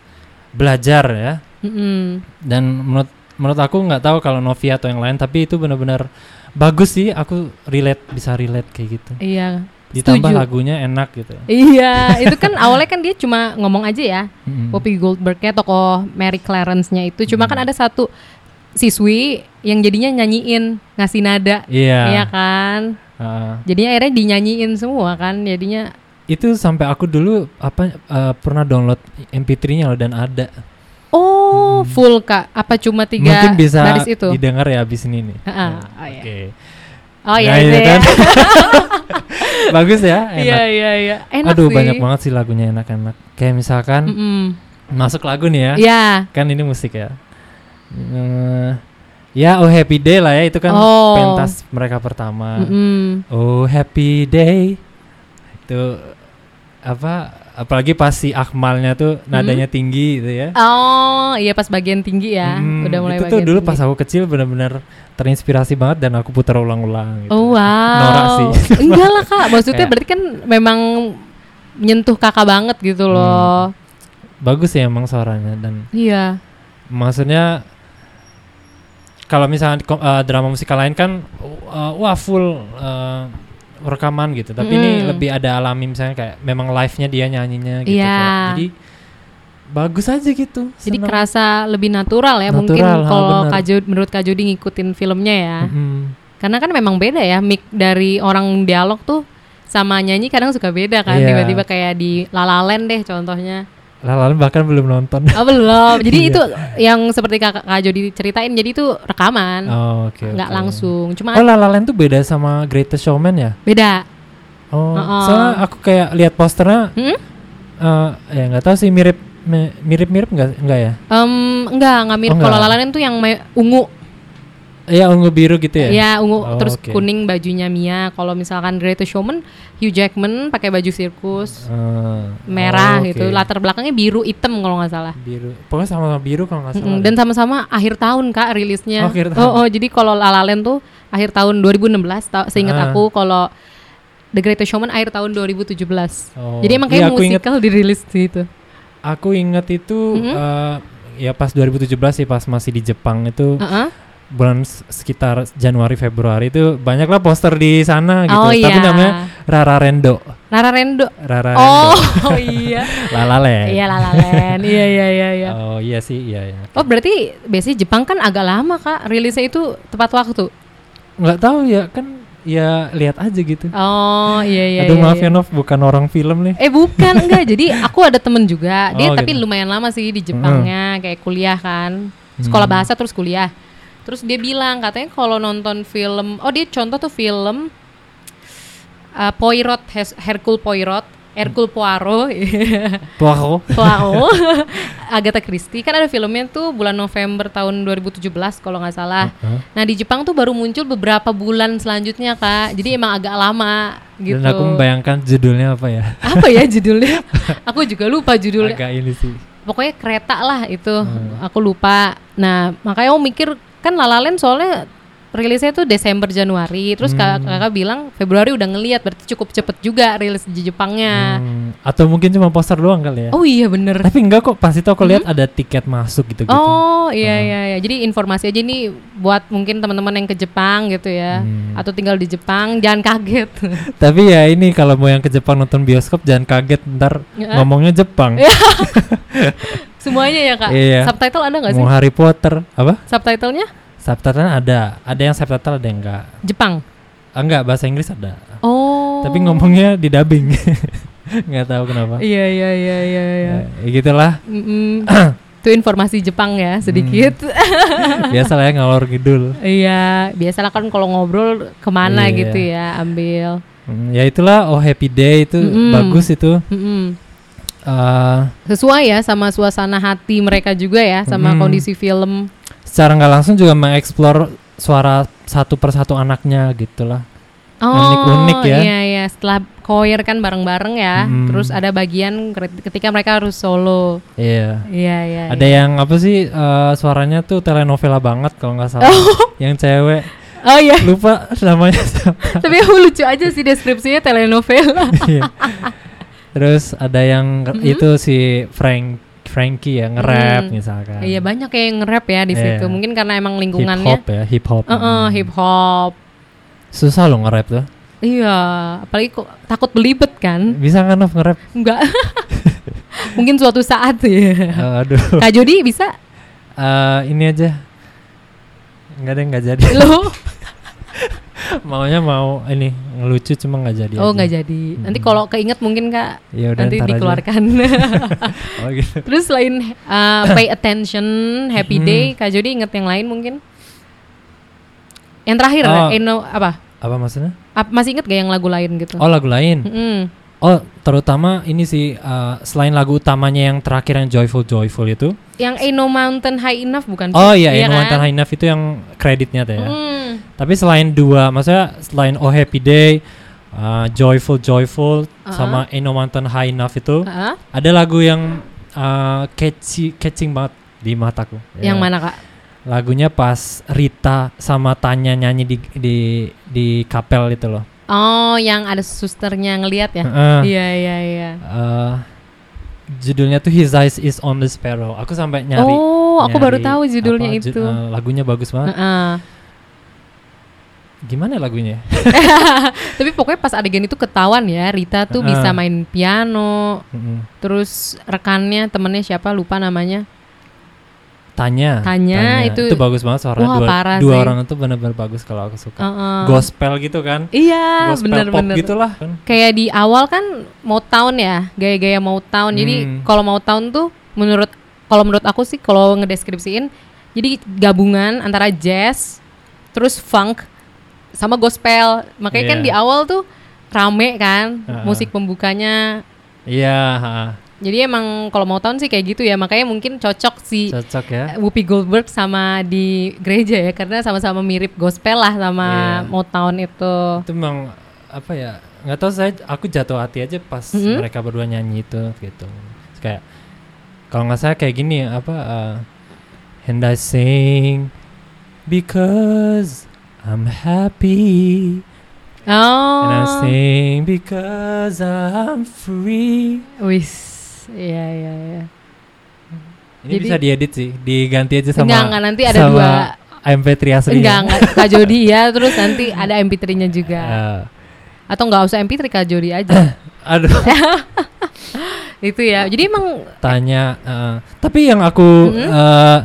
belajar ya Mm-mm. dan menurut menurut aku nggak tahu kalau Novi atau yang lain tapi itu benar-benar bagus sih aku relate bisa relate kayak gitu Iya. ditambah setuju. lagunya enak gitu Iya, itu kan awalnya kan dia cuma ngomong aja ya. Mm-mm. Whoopi Goldberg-nya tokoh Mary Clarence-nya itu cuma kan ada satu siswi yang jadinya nyanyiin ngasih nada. iya Iya kan? Uh, Jadinya akhirnya dinyanyiin semua kan. Jadinya itu sampai aku dulu apa uh, pernah download MP3-nya loh dan ada oh, full Kak. Apa cuma tiga mungkin bisa baris itu? didengar ya abis ini nih Ha-ha, Nah, oh iya. oke Oh iya Nah, itu itu ya. kan. bagus ya enak Iya iya iya. Enak aduh sih. banyak banget sih lagunya enak-enak kayak misalkan Mm-mm. masuk lagu nih ya Iya. kan ini musik ya Eh, ya oh happy day lah ya itu kan Oh. pentas mereka pertama Mm-mm. oh happy day itu apa apalagi pas si Akmalnya tuh nadanya tinggi gitu ya Oh iya pas bagian tinggi ya. Hmm, Udah mulai itu tuh dulu tinggi. pas aku kecil benar-benar terinspirasi banget dan aku putar ulang-ulang gitu. Oh wow. Norak sih. Enggak lah kak. Maksudnya berarti kan memang menyentuh kakak banget gitu Hmm. loh. Bagus ya emang suaranya dan Iya. maksudnya kalau misalnya eh, drama musikal lain kan uh, wah full uh, rekaman gitu tapi ini Mm. lebih ada alami misalnya kayak memang live-nya dia nyanyinya gitu kayak. jadi bagus aja gitu Jadi kerasa lebih natural ya mungkin Natural, ha, kalau Jod- menurut Kak Jody ngikutin filmnya ya. Mm-mm. Karena kan memang beda ya mic dari orang dialog tuh sama nyanyi kadang suka beda kan. Iya. Tiba-tiba kayak di La La Land deh contohnya. Lalu bahkan belum nonton Oh belum. Jadi Iya. itu yang seperti Kak, Kak Jody ceritain jadi itu rekaman. oh, oke nggak oke. langsung. Cuma oh La La Land tuh beda sama Greatest Showman ya beda. oh Uh-uh. soalnya aku kayak lihat posternya Hmm? eh, ya nggak tahu sih mirip mi- mirip-mirip nggak nggak ya Em, enggak, enggak mirip. Oh, Kalau enggak. La La Land tuh yang ungu. Iya ungu biru gitu ya Ya, ungu Oh, terus oke. kuning bajunya Mia. Kalau misalkan Greatest Showman, Hugh Jackman pakai baju sirkus Eh, merah oh, gitu. oke. Latar belakangnya biru hitam kalau nggak salah. biru pokoknya sama-sama biru kalau nggak salah deh. Dan sama-sama akhir tahun Kak rilisnya. Oh, akhir tahun. Oh, oh, jadi kalau La La Land tuh akhir tahun 2016 tau, seingat Ah. aku kalau The Greatest Showman akhir tahun 2017. Oh, Jadi emang iya, kayak inget- musikal dirilis gitu. aku inget itu Mhm. eh, ya pas 2017 sih pas masih di Jepang itu Heeh. Bulan sekitar Januari Februari itu banyaklah poster di sana gitu Oh tapi iya. namanya Rara Rendo Lara Rendo. Rara Oh, Rendo iya. Land. Iya La La Land. Iya iya iya iya. oh iya sih iya iya Oh berarti biasanya Jepang kan agak lama kak rilisnya itu tepat waktu. nggak tahu ya kan ya lihat aja gitu Oh iya iya. aduh iya, maaf iya. ya Nov bukan orang film nih Eh bukan enggak. Jadi aku ada temen juga. Dia Oh, tapi gitu. lumayan lama sih di Jepangnya kayak kuliah kan. Sekolah Hmm. bahasa terus kuliah. Terus dia bilang katanya kalau nonton film, oh dia contoh tuh film uh, Poirot, Hercule Poirot, Hercule Poirot, Poirot Poirot, Agatha Christie kan ada filmnya tuh bulan November tahun 2017 kalau nggak salah. Heeh. Nah di Jepang tuh baru muncul beberapa bulan selanjutnya kak, jadi emang agak lama gitu. dan aku membayangkan judulnya apa ya Apa ya judulnya? aku juga lupa judulnya. agak ini sih Pokoknya kereta lah itu, Hmm. aku lupa. Nah makanya aku mikir kan La La Land soalnya rilisnya tuh Desember Januari, terus kakak, Hmm. kakak bilang Februari udah ngeliat, berarti cukup cepet juga rilis di Jepangnya. Hmm, atau mungkin cuma poster doang kali ya Oh iya bener. tapi enggak kok pas itu aku lihat ada tiket masuk gitu gitu Oh iya iya iya. Jadi informasi aja nih buat mungkin teman-teman yang ke Jepang gitu ya, Hmm. atau tinggal di Jepang jangan kaget. Tapi ya ini kalau mau yang ke Jepang nonton bioskop jangan kaget ntar Ya. ngomongnya Jepang. Semuanya ya kak. Iya. Subtitle ada nggak sih? Mau Harry Potter apa? Subtitlenya Subtitle ada, ada yang subtitle ada yang enggak. Jepang. Ah, enggak bahasa Inggris ada. Oh. Tapi ngomongnya di dubbing. Nggak tahu kenapa. Iya iya iya iya. iya. Ya, ya gitulah. Mm-mm. Itu informasi Jepang ya sedikit. Hmm. Biasa lah ya ngalor ngidul. Iya, biasalah kan kalau ngobrol ke mana Iya. gitu ya, ambil. Hmm, ya itulah Oh Happy Day itu Mm-mm. bagus itu. Mm-mm. Eh, Sesuai ya sama suasana hati mereka juga ya, sama Mm-mm. kondisi film. secara nggak langsung juga mengeksplor suara satu persatu anaknya gitulah. unik-unik ya. Iya iya, setelah choir kan bareng-bareng ya. Hmm. Terus ada bagian ketika mereka harus solo. Iya. Iya iya. Ada iya. yang apa sih eh, suaranya tuh telenovela banget kalau nggak salah. yang cewek Oh iya. lupa namanya siapa. Tapi aku lucu aja sih deskripsinya telenovela. Iya. Terus ada yang nge- itu si Frank Frankie ya nge-rap Hmm. misalkan. Iya banyak yang nge-rap ya di Iya. situ. Mungkin karena emang Hip lingkungannya. hop ya, hip hop. Heeh, hip hop. Susah loh nge-rap tuh. Iya, apalagi kok takut belibet kan? Bisa kan Nov nge-rap? Enggak. Mungkin suatu saat ya. Eh, aduh. Kak Jody bisa? Eh, ini aja. Enggak deh nggak jadi. Lo? Maunya mau ini ngelucu cuma nggak jadi. Oh nggak jadi. Nanti Mm. kalau keinget mungkin kak Ya udah nanti dikeluarkan. Oh gitu. Terus selain uh, pay attention, happy Hmm. day, Kak Jody inget yang lain mungkin? Yang terakhir, Oh. Eno apa? Apa maksudnya? Ap- masih inget gak yang lagu lain gitu? Oh lagu lain. Mm-mm. Oh terutama ini sih eh, selain lagu utamanya yang terakhir yang Joyful Joyful itu. Yang Ain't No Mountain High Enough bukan? Oh iya, yang kan? Mantan High Enough itu yang kreditnya tuh ya. Mm. Tapi selain dua, maksudnya selain Oh Happy Day, uh, Joyful Joyful, Uh-huh. sama Ain't No Mountain High Enough itu, Ah, ada lagu yang uh, catchy, catching banget di mataku. Yang Ya. mana kak? Lagunya pas Rita sama Tanya nyanyi di di di kapel itu loh. Oh, yang ada susternya ngelihat ya? Heeh. Iya iya iya. Uh, judulnya tuh His Eyes Is on the Sparrow. Aku sampai nyari. oh, aku baru nyari tahu judulnya apa, ju- itu. uh, lagunya bagus banget. Heeh. Gimana lagunya? Tapi pokoknya pas adegan itu ketahuan ya, Rita tuh bisa Heeh. main piano. Mm-mm. Terus rekannya, temennya siapa lupa namanya. Tanya. Tanya, itu- bagus banget suaranya Wah, dua, parah dua sih. orang itu benar-benar bagus kalau aku suka. Heeh. Gospel gitu kan? Iya, Gospel pop bener-bener. gitulah kan. Kayak di awal kan Motown ya, gaya-gaya Motown. Jadi Hmm. kalau Motown tuh menurut kalau menurut aku sih kalau ngedeskripsiin jadi gabungan antara jazz terus funk sama gospel. Makanya kan Iya. di awal tuh rame kan Heeh. musik pembukanya. Iya, ha, Jadi emang kalau Motown sih kayak gitu ya. Makanya mungkin cocok si cocok ya. Whoopi Goldberg sama di gereja ya karena sama-sama mirip gospel lah sama Iya. Motown itu. Itu memang apa ya? Nggak tahu saya aku jatuh hati aja pas Mhm. mereka berdua nyanyi itu gitu. Kayak kalau nggak salah kayak gini apa uh, and I sing because I'm happy Oh. and I sing because I'm free. Wis. Iya iya iya. Ini Jadi- bisa diedit sih, diganti aja sama Enggak, enggak, nanti ada dua. MP3 aslinya. Enggak enggak Kak Jody ya terus nanti ada MP3-nya juga. Eh, Atau enggak usah MP3 Kak Jody aja. aduh, itu ya. Jadi emang tanya. eh, tapi yang aku Mhm. eh,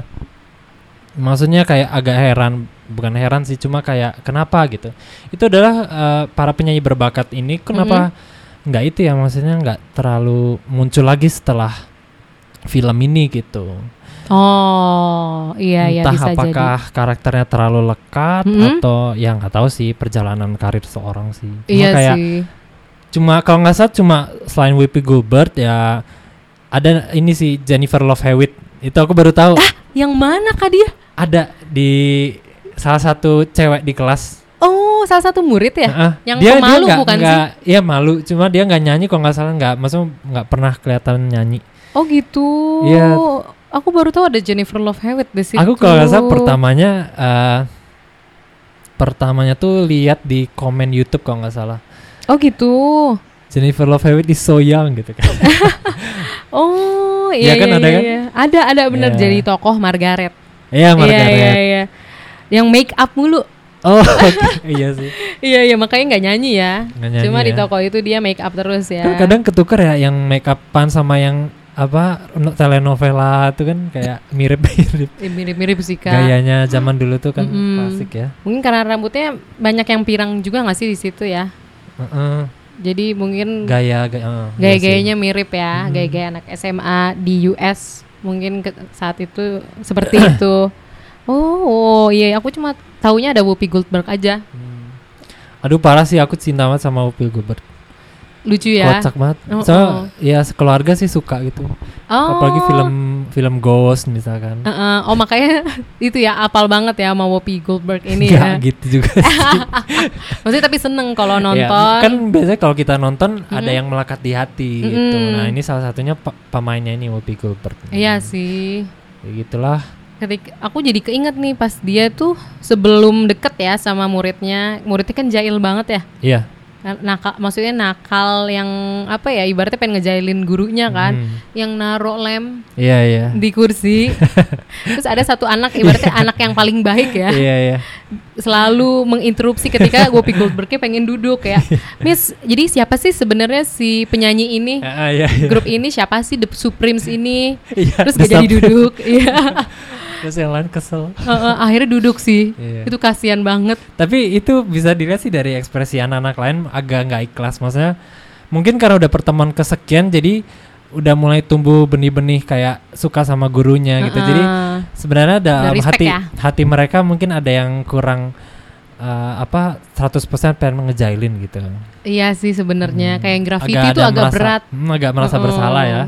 maksudnya kayak agak heran, bukan heran sih, cuma kayak kenapa gitu. Itu adalah eh, para penyanyi berbakat ini kenapa Mhm. nggak itu ya maksudnya nggak terlalu muncul lagi setelah film ini gitu. oh, iya iya Entah bisa jadi. apakah karakternya terlalu lekat Mhm. atau yang nggak tahu sih perjalanan karir seorang sih. Cuma Iya kayak sih. cuma kalau nggak salah cuma selain Whoopi Goldberg ya ada ini sih Jennifer Love Hewitt itu aku baru tahu Yang mana Kak dia? ada di salah satu cewek di kelas Oh, salah satu murid ya? Heeh. Yang dia pemalu dia nggak- bukan sih? nggak- iya malu cuma dia nggak nyanyi kalau nggak salah nggak maksudnya nggak pernah kelihatan nyanyi Oh gitu. Iya. Aku baru tahu ada Jennifer Love Hewitt di situ. aku kalau nggak salah pertamanya eh, pertamanya tuh lihat di komen YouTube kalau nggak salah Oh gitu. Jennifer Love Hewitt is so young gitu kan Oh Iya iya kan, iya, ada iya, kan? iya. Ada ada bener Iya. jadi tokoh Margaret. iya Margaret Iya iya iya. Yang make up mulu. oh oke. iya sih Iya iya makanya nggak nyanyi ya. Nggak nyanyi Cuma di ya. toko itu dia make up terus ya. Kan kadang ketukar ya yang make upan sama yang apa no- telenovela itu kan kayak mirip-mirip Eh, mirip-mirip sih kak. gayanya zaman dulu tuh kan Mm-mm. klasik ya. Mungkin karena rambutnya banyak yang pirang juga nggak sih di situ ya. Heeh. Jadi mungkin Gaya gaya uh, gaya-gayanya mirip ya, Hmm. gaya-gaya anak SMA di US mungkin ke- saat itu seperti itu. Oh, oh, iya aku cuma taunya ada Whoopi Goldberg aja. Aduh parah sih aku cinta banget sama Whoopi Goldberg. lucu ya. kocak banget. Oh, So oh. ya sekeluarga sih suka gitu. Oh. Apalagi film film Ghost misalkan. Heeh. oh makanya itu ya apal banget ya sama Whoopi Goldberg ini Nggak ya. gitu juga sih. Maksudnya tapi seneng kalau Ya, nonton. kan biasanya kalau kita nonton ada yang melekat di hati gitu. Mm-mm. Nah, ini salah satunya pe- pemainnya ini Whoopi Goldberg. Iya sih. Ya gitulah. Ketika aku jadi keinget nih pas dia tuh sebelum deket ya sama muridnya, muridnya kan jahil banget ya. Iya. Kan Nakal, maksudnya nakal yang apa ya? Ibaratnya pengen ngejailin gurunya kan, Hmm. yang naro lem Iya, iya. di kursi. Terus ada satu anak, ibaratnya anak yang paling baik ya, Iya, iya. selalu menginterupsi ketika Whoopi Goldbergnya pengen duduk ya. Miss, jadi siapa sih sebenarnya si penyanyi ini? Ah, iya, iya. Grup ini siapa sih The Supremes ini? Iya, Terus gak jadi duduk. Iya. Terus yang lain kesel. Heeh, akhirnya duduk sih. Iya. Itu kasihan banget. Tapi itu bisa dilihat sih dari ekspresi anak-anak lain agak nggak ikhlas. Maksudnya mungkin karena udah pertemuan kesekian jadi udah mulai tumbuh benih-benih kayak suka sama gurunya gitu. Jadi sebenarnya dalam respect hati ya. hati mereka mungkin ada yang kurang eh, apa 100% pengen ngejailin gitu. Iya sih sebenarnya kayak yang graffiti Agak itu agak merasa- berat. hmm, agak merasa Heeh. bersalah ya.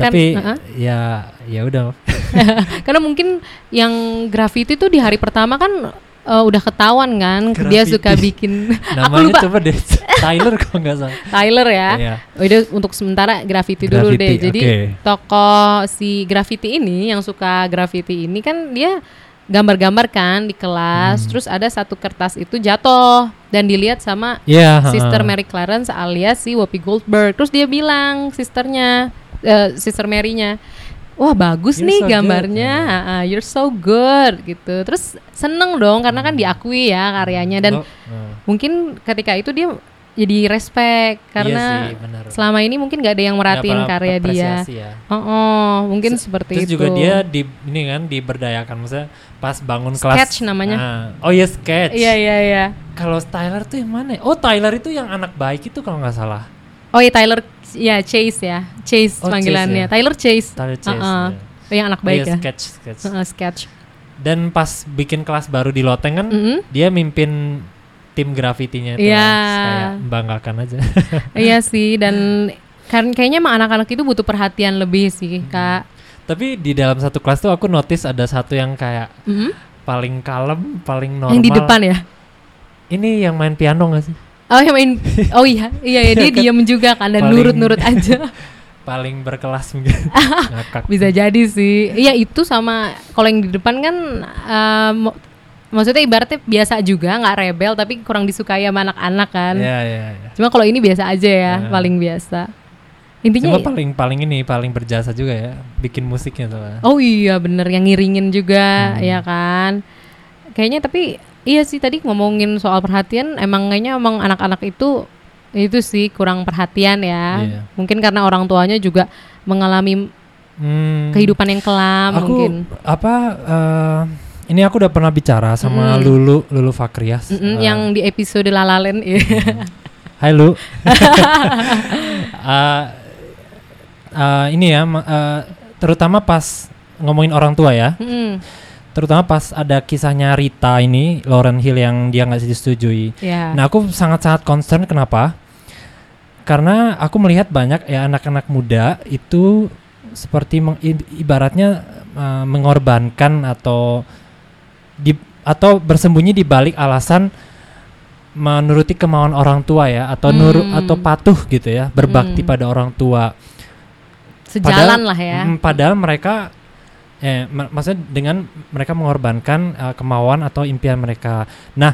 Kan, Tapi heeh. ya ya udah. Karena mungkin yang graffiti tuh di hari pertama kan eh, udah ketahuan kan dia Graffiti. suka bikin aku Namanya lupa coba deh Tyler kalau nggak salah. Tyler ya. Iya. Udah untuk sementara graffiti dulu Graffiti, deh. Jadi oke. tokoh si graffiti ini yang suka graffiti ini kan dia gambar-gambar kan di kelas. Hmm. Terus ada satu kertas itu jatuh dan dilihat sama Iya. Sister. Mary Clarence alias si Whoopi Goldberg. Terus dia bilang sisternya, eh, Sister Mary-nya, wah bagus You're nih so good." gambarnya, Hmm. ah, ah, you're so good gitu. Terus seneng dong karena kan diakui ya karyanya dan Lo- heeh. mungkin ketika itu dia jadi respect karena Iya sih, selama ini mungkin gak ada yang merhatiin karya dia. ya. Oh, oh, mungkin seperti Terus itu. juga dia di ini kan diberdayakan maksudnya pas bangun kelas. Sketch namanya. Ah, oh iya sketch. Iya iya iya. Kalau Tyler tuh yang mana? ya? Oh Tyler itu yang anak baik itu kalau nggak salah. Oh iya Tyler, ya Chase ya, Chase Oh, Chase panggilannya. ya. Tyler Chase. Tyler Chase, Uh-uh. ya. Oh, yang anak baik iya, ya. sketch sketch. Uh-uh, sketch. Dan pas bikin kelas baru di Loteng kan Mm-mm. dia mimpin tim grafitinya itu. Iya. Kayak membanggakan aja. iya sih dan kan kayaknya emang anak-anak itu butuh perhatian lebih sih kak. Tapi di dalam satu kelas tuh aku notice ada satu yang kayak Mhm. paling kalem, paling normal. Yang di depan ya. Ini yang main piano gak sih? Oh yang main. Oh iya iya ya, dia diam juga kan dan nurut-nurut aja. Paling berkelas mungkin. Ngakak. Bisa jadi sih. Iya itu sama kalau yang di depan kan mo- maksudnya ibaratnya biasa juga nggak rebel tapi kurang disukai sama anak-anak kan. Iya iya iya. Cuma kalau ini biasa aja ya, Ya. paling biasa. Intinya Cuma paling paling ini paling berjasa juga ya bikin musiknya soalnya. Oh iya bener yang ngiringin juga Hmm. ya kan. Kayaknya tapi iya sih tadi ngomongin soal perhatian emang kayaknya emang anak-anak itu itu sih kurang perhatian ya. Iya. Mungkin karena orang tuanya juga mengalami Hmm, kehidupan yang kelam aku mungkin. apa eh, ini aku udah pernah bicara sama Mm. Lulu Lulu Fakrias. Mm-mm, eh, yang di episode Lalalen ya. Hai Lu. Eh, ini ya eh, terutama pas ngomongin orang tua ya. Mm-mm, Terutama pas ada kisahnya Rita ini Lauren Hill yang dia nggak disetujui. ya. Nah, aku sangat-sangat concern kenapa? Karena aku melihat banyak ya anak-anak muda itu seperti meng- ibaratnya uh, mengorbankan atau di atau bersembunyi di balik alasan menuruti kemauan orang tua ya atau Hmm. atau patuh gitu ya, berbakti Hmm. pada orang tua. Sejalan lah ya. Mm, padahal mereka eh ma- maksudnya dengan mereka mengorbankan uh, kemauan atau impian mereka. Nah,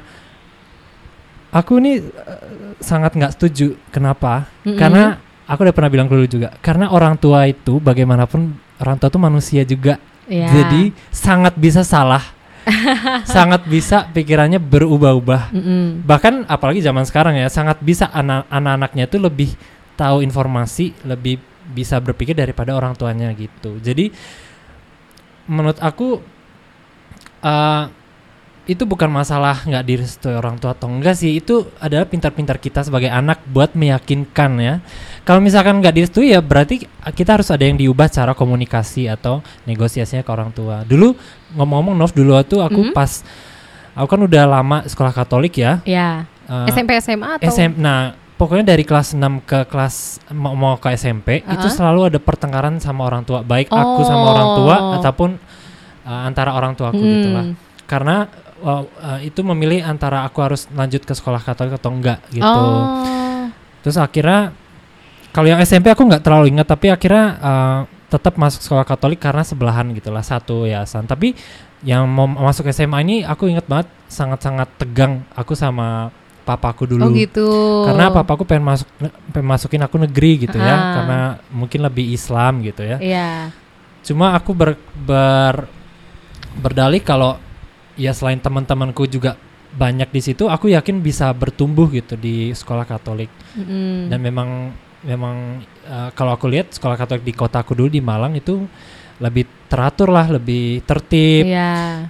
aku ini uh, sangat nggak setuju. Kenapa? Mm-mm. Karena aku udah pernah bilang dulu juga. Karena orang tua itu bagaimanapun orang tua itu manusia juga. Ya. Jadi sangat bisa salah. sangat bisa pikirannya berubah-ubah. Mm-mm. Bahkan apalagi zaman sekarang ya, sangat bisa anak- anak-anaknya itu lebih tahu informasi, lebih bisa berpikir daripada orang tuanya gitu. Jadi menurut aku eh, itu bukan masalah nggak direstui orang tua atau enggak sih. Itu adalah pintar-pintar kita sebagai anak buat meyakinkan ya. Kalau misalkan nggak direstui ya berarti kita harus ada yang diubah cara komunikasi atau negosiasinya ke orang tua. Dulu ngomong-ngomong Nov dulu tuh aku Mhm. pas aku kan udah lama sekolah Katolik ya. Ya. eh, SMP SMA atau? SM nah pokoknya dari kelas 6 ke kelas mau, mau ke SMP itu Uh-uh. selalu ada pertengkaran sama orang tua, baik aku sama orang tua Oh. ataupun uh, antara orang tuaku Hmm. gitu lah. Karena uh, uh, itu memilih antara aku harus lanjut ke sekolah Katolik atau enggak gitu. Oh. Terus akhirnya kalau yang SMP aku nggak terlalu ingat tapi akhirnya uh, tetap masuk sekolah Katolik karena sebelahan gitulah satu yayasan. Tapi yang mau masuk SMA ini aku ingat banget sangat-sangat tegang aku sama papaku dulu. Oh gitu. Karena papaku pengen masuk pengen masukin aku negeri gitu ya, karena mungkin lebih Islam gitu ya. Iya. Cuma aku ber, ber berdalih kalau ya selain teman-temanku juga banyak di situ, aku yakin bisa bertumbuh gitu di sekolah Katolik. Mm-mm. Dan memang memang eh, kalau aku lihat sekolah Katolik di kotaku dulu di Malang itu lebih teratur lah, lebih tertib. Iya.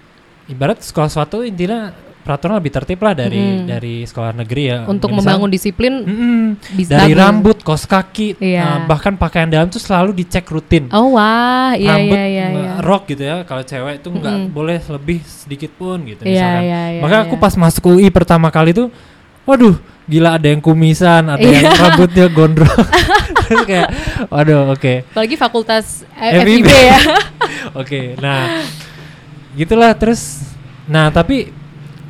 Ibarat sekolah suatu intinya peraturan lebih tertib lah dari Mm. dari sekolah negeri ya. Untuk Misal- membangun disiplin Mm-mm. bisa dari rambut, kos kaki, Iya. eh, bahkan pakaian dalam tuh selalu dicek rutin. Oh wah, iya rambut iya iya. nggak iya. rok gitu ya. Kalau cewek itu nggak Mm-mm. boleh lebih sedikit pun gitu Iya misalkan. iya iya. Maka aku iya. pas masuk UI pertama kali tuh, waduh, gila ada yang kumisan, ada Iya. yang rambutnya gondrong. Terus kayak, waduh, oke, apalagi fakultas eh, FIB. Ya. oke. Nah, gitulah terus. Nah, tapi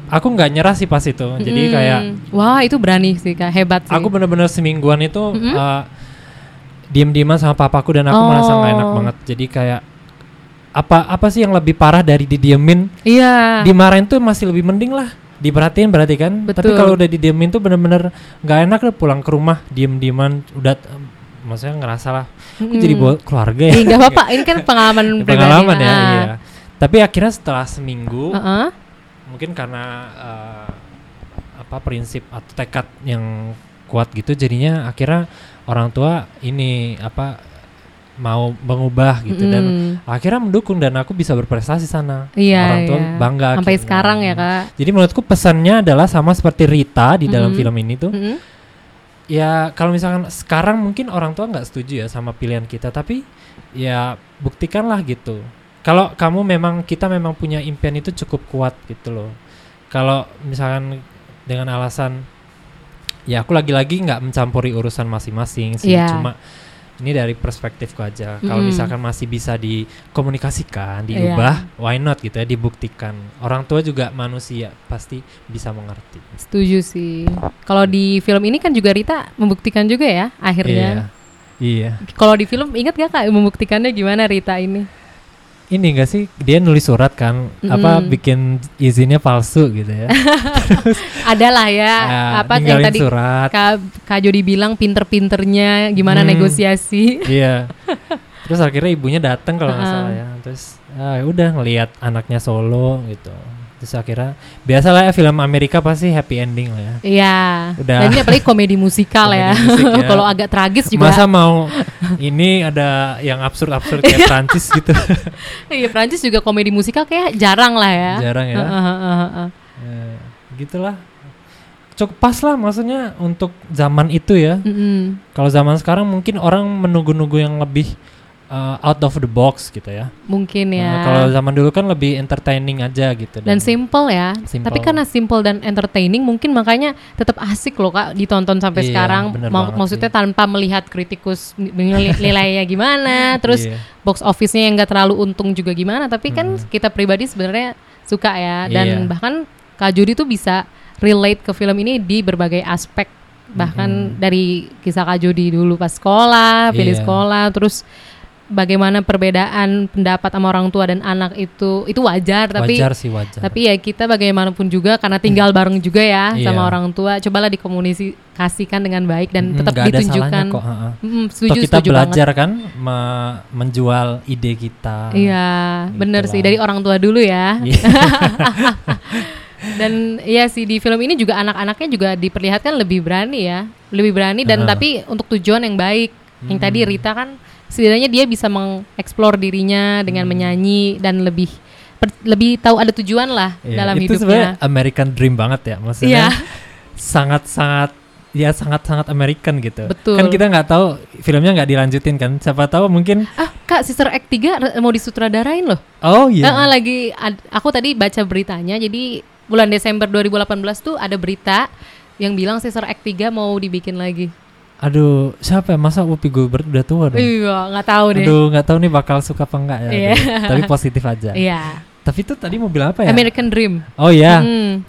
aku nggak nyerah sih pas itu. Jadi Mm. kayak wah, itu berani sih Kak, hebat sih. aku bener-bener semingguan itu Mm-mm. uh, diem-dieman sama papaku dan aku merasa nggak enak Oh. banget. Jadi kayak apa apa sih yang lebih parah dari didiemin? Iya. Dimarahin tuh masih lebih mending lah. Diperhatiin berarti kan. Tapi Betul. kalau udah didiemin tuh bener-bener nggak enak deh pulang ke rumah diem-dieman udah maksudnya ngerasa lah Mm-mm. jadi bawa keluarga ya. Ih, nggak apa-apa, ini kan pengalaman pribadi. Pengalaman ya, Ah. iya. Tapi akhirnya setelah seminggu Heeh. Mungkin karena eh, apa prinsip atau tekad yang kuat gitu jadinya akhirnya orang tua ini apa mau mengubah gitu dan Mm-mm. akhirnya mendukung dan aku bisa berprestasi sana Iya, orang tua iya. bangga Sampai akhirnya. sekarang ya, Kak. jadi menurutku pesannya adalah sama seperti Rita di dalam Mm-mm. film ini tuh Mm-mm. ya kalau misalkan sekarang mungkin orang tua nggak setuju ya sama pilihan kita tapi ya buktikanlah gitu kalau kamu memang kita memang punya impian itu cukup kuat gitu loh kalau misalkan dengan alasan ya aku lagi-lagi nggak mencampuri urusan masing-masing sih Iya. cuma ini dari perspektifku aja kalau Mm-mm. misalkan masih bisa dikomunikasikan diubah why not gitu ya dibuktikan orang tua juga manusia pasti bisa mengerti Setuju sih. Kalau di film ini kan juga Rita membuktikan juga ya akhirnya. iya iya Kalau di film ingat gak kak membuktikannya gimana Rita ini? Ini enggak sih dia nulis surat kan apa Mm-mm. bikin izinnya palsu gitu ya Adalah ya Ya, apa yang tadi surat Kak, Kak Jody bilang pinter-pinternya gimana Hmm. negosiasi. iya terus akhirnya ibunya datang kalau nggak Uh-uh. salah ya terus ah, udah ngelihat anaknya solo gitu terus akhirnya biasalah ya film Amerika pasti happy ending lah ya Iya. Udah. Dan ini apalagi komedi musikal ya. Komedi musik ya. Kalau agak tragis juga. masa mau ini ada yang absurd-absurd kayak Prancis gitu Iya Prancis juga komedi musikal kayak jarang lah ya. jarang ya Heeh, heeh, heeh. Ya, gitulah cukup pas lah maksudnya untuk zaman itu ya Mm-mm. Kalau zaman sekarang mungkin orang menunggu-nunggu yang lebih uh, out of the box gitu ya. Mungkin Nah, ya. kalau zaman dulu kan lebih entertaining aja gitu. dan simple ya. Simple. Tapi karena simple dan entertaining mungkin makanya tetap asik loh Kak ditonton sampai Iya, sekarang. banget maksudnya sih. tanpa melihat kritikus nilai- nilainya gimana, terus Iya. box office-nya yang enggak terlalu untung juga gimana, tapi kan Hmm. kita pribadi sebenarnya suka ya dan Iya. bahkan Kak Jody tuh bisa relate ke film ini di berbagai aspek bahkan Mm-mm. dari kisah Kak Jody dulu pas sekolah, pilih Iya. sekolah, terus bagaimana perbedaan pendapat sama orang tua dan anak itu itu wajar tapi wajar sih wajar. tapi ya kita bagaimanapun juga karena tinggal bareng juga ya Iya. sama orang tua, cobalah dikomunikasikan dengan baik dan Mm, tetap ada ditunjukkan. salahnya kok. ha-ha. Mm, Toh setuju, kita setuju belajar banget. kan me- menjual ide kita. Iya, bener Gitu sih lah. dari orang tua dulu ya. Iya. dan iya sih di film ini juga anak-anaknya juga diperlihatkan lebih berani ya, lebih berani dan Heeh. tapi untuk tujuan yang baik. Yang tadi Hmm. Rita kan setidaknya dia bisa mengeksplor dirinya dengan Hmm. menyanyi dan lebih per- lebih tahu ada tujuan lah Iya, dalam itu sebenarnya hidupnya. American Dream banget ya, maksudnya Iya. sangat-sangat ya sangat-sangat American gitu. Betul. Kan kita nggak tahu filmnya nggak dilanjutin kan? Siapa tahu mungkin Ah, Kak, Sister Act 3 re- mau disutradarain loh. oh iya. Heeh, lagi ad- aku tadi baca beritanya. Jadi bulan Desember 2018 tuh ada berita yang bilang Sister Act 3 mau dibikin lagi. Aduh, siapa ya? Masa Whoopi Goldberg udah tua dong? Iya, nggak tahu deh. Aduh, nggak tahu nih bakal suka apa enggak ya. Aduh, Tapi positif aja. Iya. Tapi itu tadi mau bilang apa ya? American Dream. Oh iya. Hmm.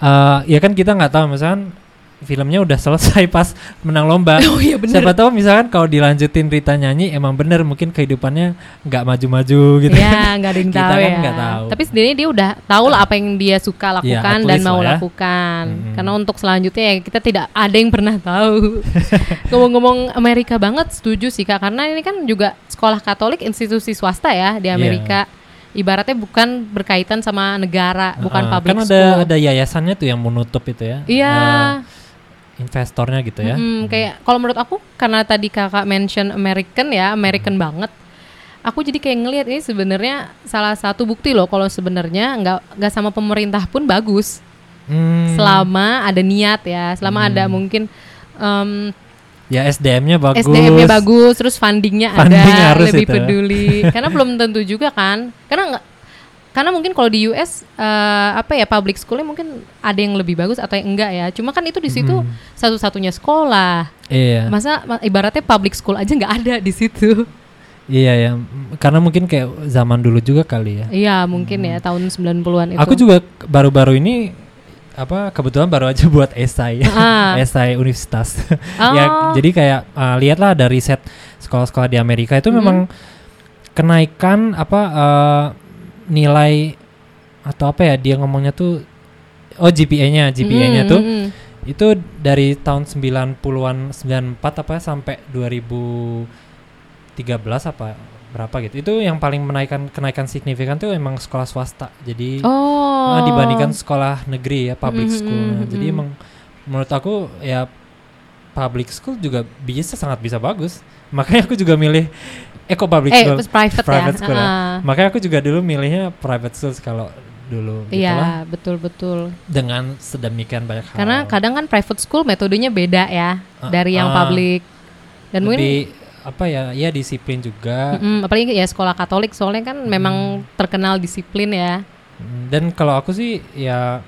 Eh, ya kan kita nggak tahu misalkan filmnya udah selesai pas menang lomba. Oh iya bener. Siapa tahu misalkan kalau dilanjutin Rita nyanyi emang bener mungkin kehidupannya nggak maju-maju gitu. Ya, nggak ada yang Kita tahu kan ya. nggak tahu. Tapi sebenarnya dia udah tahu lah apa yang dia suka Iya, lakukan at dan mau ya. lakukan. Mm-mm. Karena untuk selanjutnya ya kita tidak ada yang pernah tahu. Ngomong-ngomong Amerika banget, setuju sih kak. Karena ini kan juga sekolah Katolik institusi swasta ya di Iya. Amerika. Ibaratnya bukan berkaitan sama negara, bukan Heeh, public kan ada school. ada yayasannya tuh yang menutup itu ya. Iya. Eh, investornya gitu ya. Mm-mm, kayak kalau menurut aku karena tadi kakak mention American ya American Hmm. banget aku jadi kayak ngelihat ini sebenarnya salah satu bukti loh kalau sebenarnya nggak nggak sama pemerintah pun bagus Hmm, selama ada niat ya selama ada Hmm. mungkin em, ya SDM-nya bagus. SDM-nya bagus terus fundingnya Funding ada harus lebih itu. peduli karena belum tentu juga kan karena nggak karena mungkin kalau di US eh, apa ya public schoolnya mungkin ada yang lebih bagus atau yang enggak ya cuma kan itu di situ Hmm. satu-satunya sekolah Iya. Masa ma- ibaratnya public school aja nggak ada di situ. Iya ya, karena mungkin kayak zaman dulu juga kali ya. Iya, mungkin ya tahun 90-an itu. Aku juga baru-baru ini apa kebetulan baru aja buat esai, Ah. esai universitas. Oh. ya jadi kayak uh, lihatlah ada riset sekolah-sekolah di Amerika itu Mhm. memang kenaikan apa uh, nilai atau apa ya dia ngomongnya tuh oh GPA-nya, GPA-nya Mm, tuh mm, mm. itu dari tahun 90-an 94 apa sampai 2013 apa berapa gitu. Itu yang paling menaikkan kenaikan signifikan tuh emang sekolah swasta. Jadi Oh. Nah, dibandingkan sekolah negeri ya public Mhm, school. Nah, mhm, Jadi mhm. emang menurut aku ya public school juga bisa sangat bisa bagus. Makanya aku juga milih eh kok public eh school. terus private, private ya. school ya. Ah. Makanya aku juga dulu milihnya private school kalau dulu gitu Iya, betul betul. dengan sedemikian banyak hal. Karena kadang kan private school metodenya beda ya Ah, dari yang ah. public. Dan mungkin lebih apa ya? Ya disiplin juga. Mm-mm, apalagi ya sekolah Katolik soalnya kan memang terkenal disiplin ya. Mm, Dan kalau aku sih ya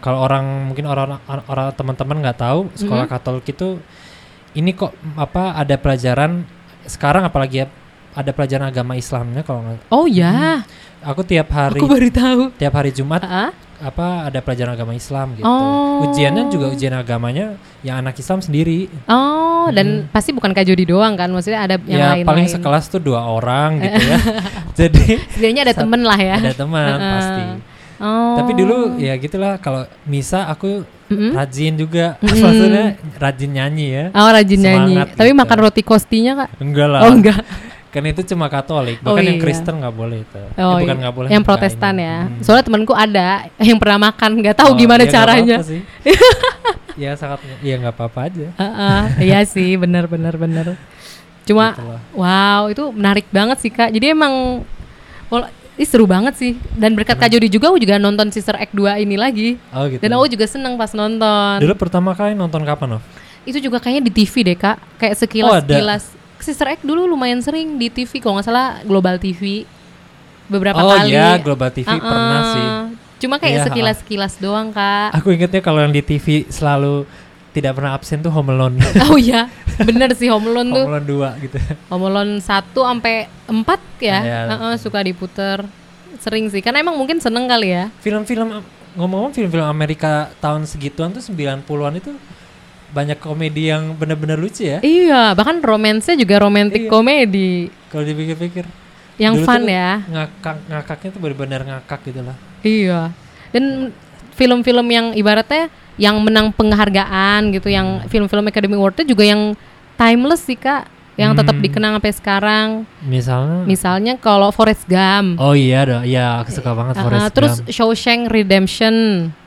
kalau orang mungkin orang orang teman-teman nggak tahu sekolah Mhm. Katolik itu ini kok apa ada pelajaran sekarang apalagi ya ada pelajaran agama Islamnya kalau nggak Oh ya, aku tiap hari aku baru tahu. tiap hari Jumat Ah, apa ada pelajaran agama Islam gitu. Oh. Ujiannya juga ujian agamanya yang anak Islam sendiri. Oh, dan pasti bukan Kak Jody doang kan? Maksudnya ada yang ya lain-lain. paling sekelas tuh dua orang gitu ya. Jadi Setidaknya ada temen lah ya. ada teman Heeh. pasti. Oh. Tapi dulu ya gitulah kalau misa aku Mm-mm. rajin juga Mm-mm. maksudnya rajin nyanyi ya. Oh rajin nyanyi. Semangat Tapi gitu. makan roti kostinya kak? Enggak lah. Oh enggak. Kan itu cuma Katolik, Oh, bahkan yang iya. Kristen nggak boleh itu. Oh bukan iya. nggak boleh. Yang Protestan ini. ya. Hmm. Soalnya temanku ada yang pernah makan, nggak tahu Oh, gimana ya caranya. apa-apa sih. ya sangat ya nggak apa-apa aja. Heeh, iya sih, benar benar benar. Cuma Gitulah. wow, itu menarik banget sih Kak. Jadi emang Ih, seru banget sih. Dan berkat Kak Jody juga aku juga nonton Sister Act 2 ini lagi. Oh gitu. Dan aku juga seneng pas nonton. Dulu pertama kali nonton kapan, Nov? Itu juga kayaknya di TV deh Kak. Kayak Oh, sekilas ada. sekilas. Sister Act dulu lumayan sering di TV kalau nggak salah Global TV. Beberapa oh kali. iya, Global TV Uh-uh. pernah sih. Cuma kayak Iya, sekilas-sekilas doang Kak. Aku ingetnya kalau yang di TV selalu tidak pernah absen tuh Home Alone. Oh iya, bener sih Home Alone tuh. Home Alone 2 gitu. Home Alone 1 sampai 4 ya. Iya. Heeh, suka diputer. Sering sih, karena emang mungkin seneng kali ya. Film-film ngomong-ngomong film-film Amerika tahun segituan tuh 90-an itu banyak komedi yang benar-benar lucu ya. Iya, bahkan romansnya juga romantic Iya. komedi. Kalau dipikir-pikir. Yang Dulu fun tuh ya. Ngakak ngakaknya tuh benar-benar ngakak gitu lah. Iya. Dan film-film yang ibaratnya yang menang penghargaan gitu, yang film-film Academy Award juga yang timeless sih Kak, yang tetap Hmm. dikenang sampai sekarang. Misalnya Misalnya kalau Forrest Gump. Oh iya dah, iya aku suka banget Uh, Forrest terus Gump. Shawshank Redemption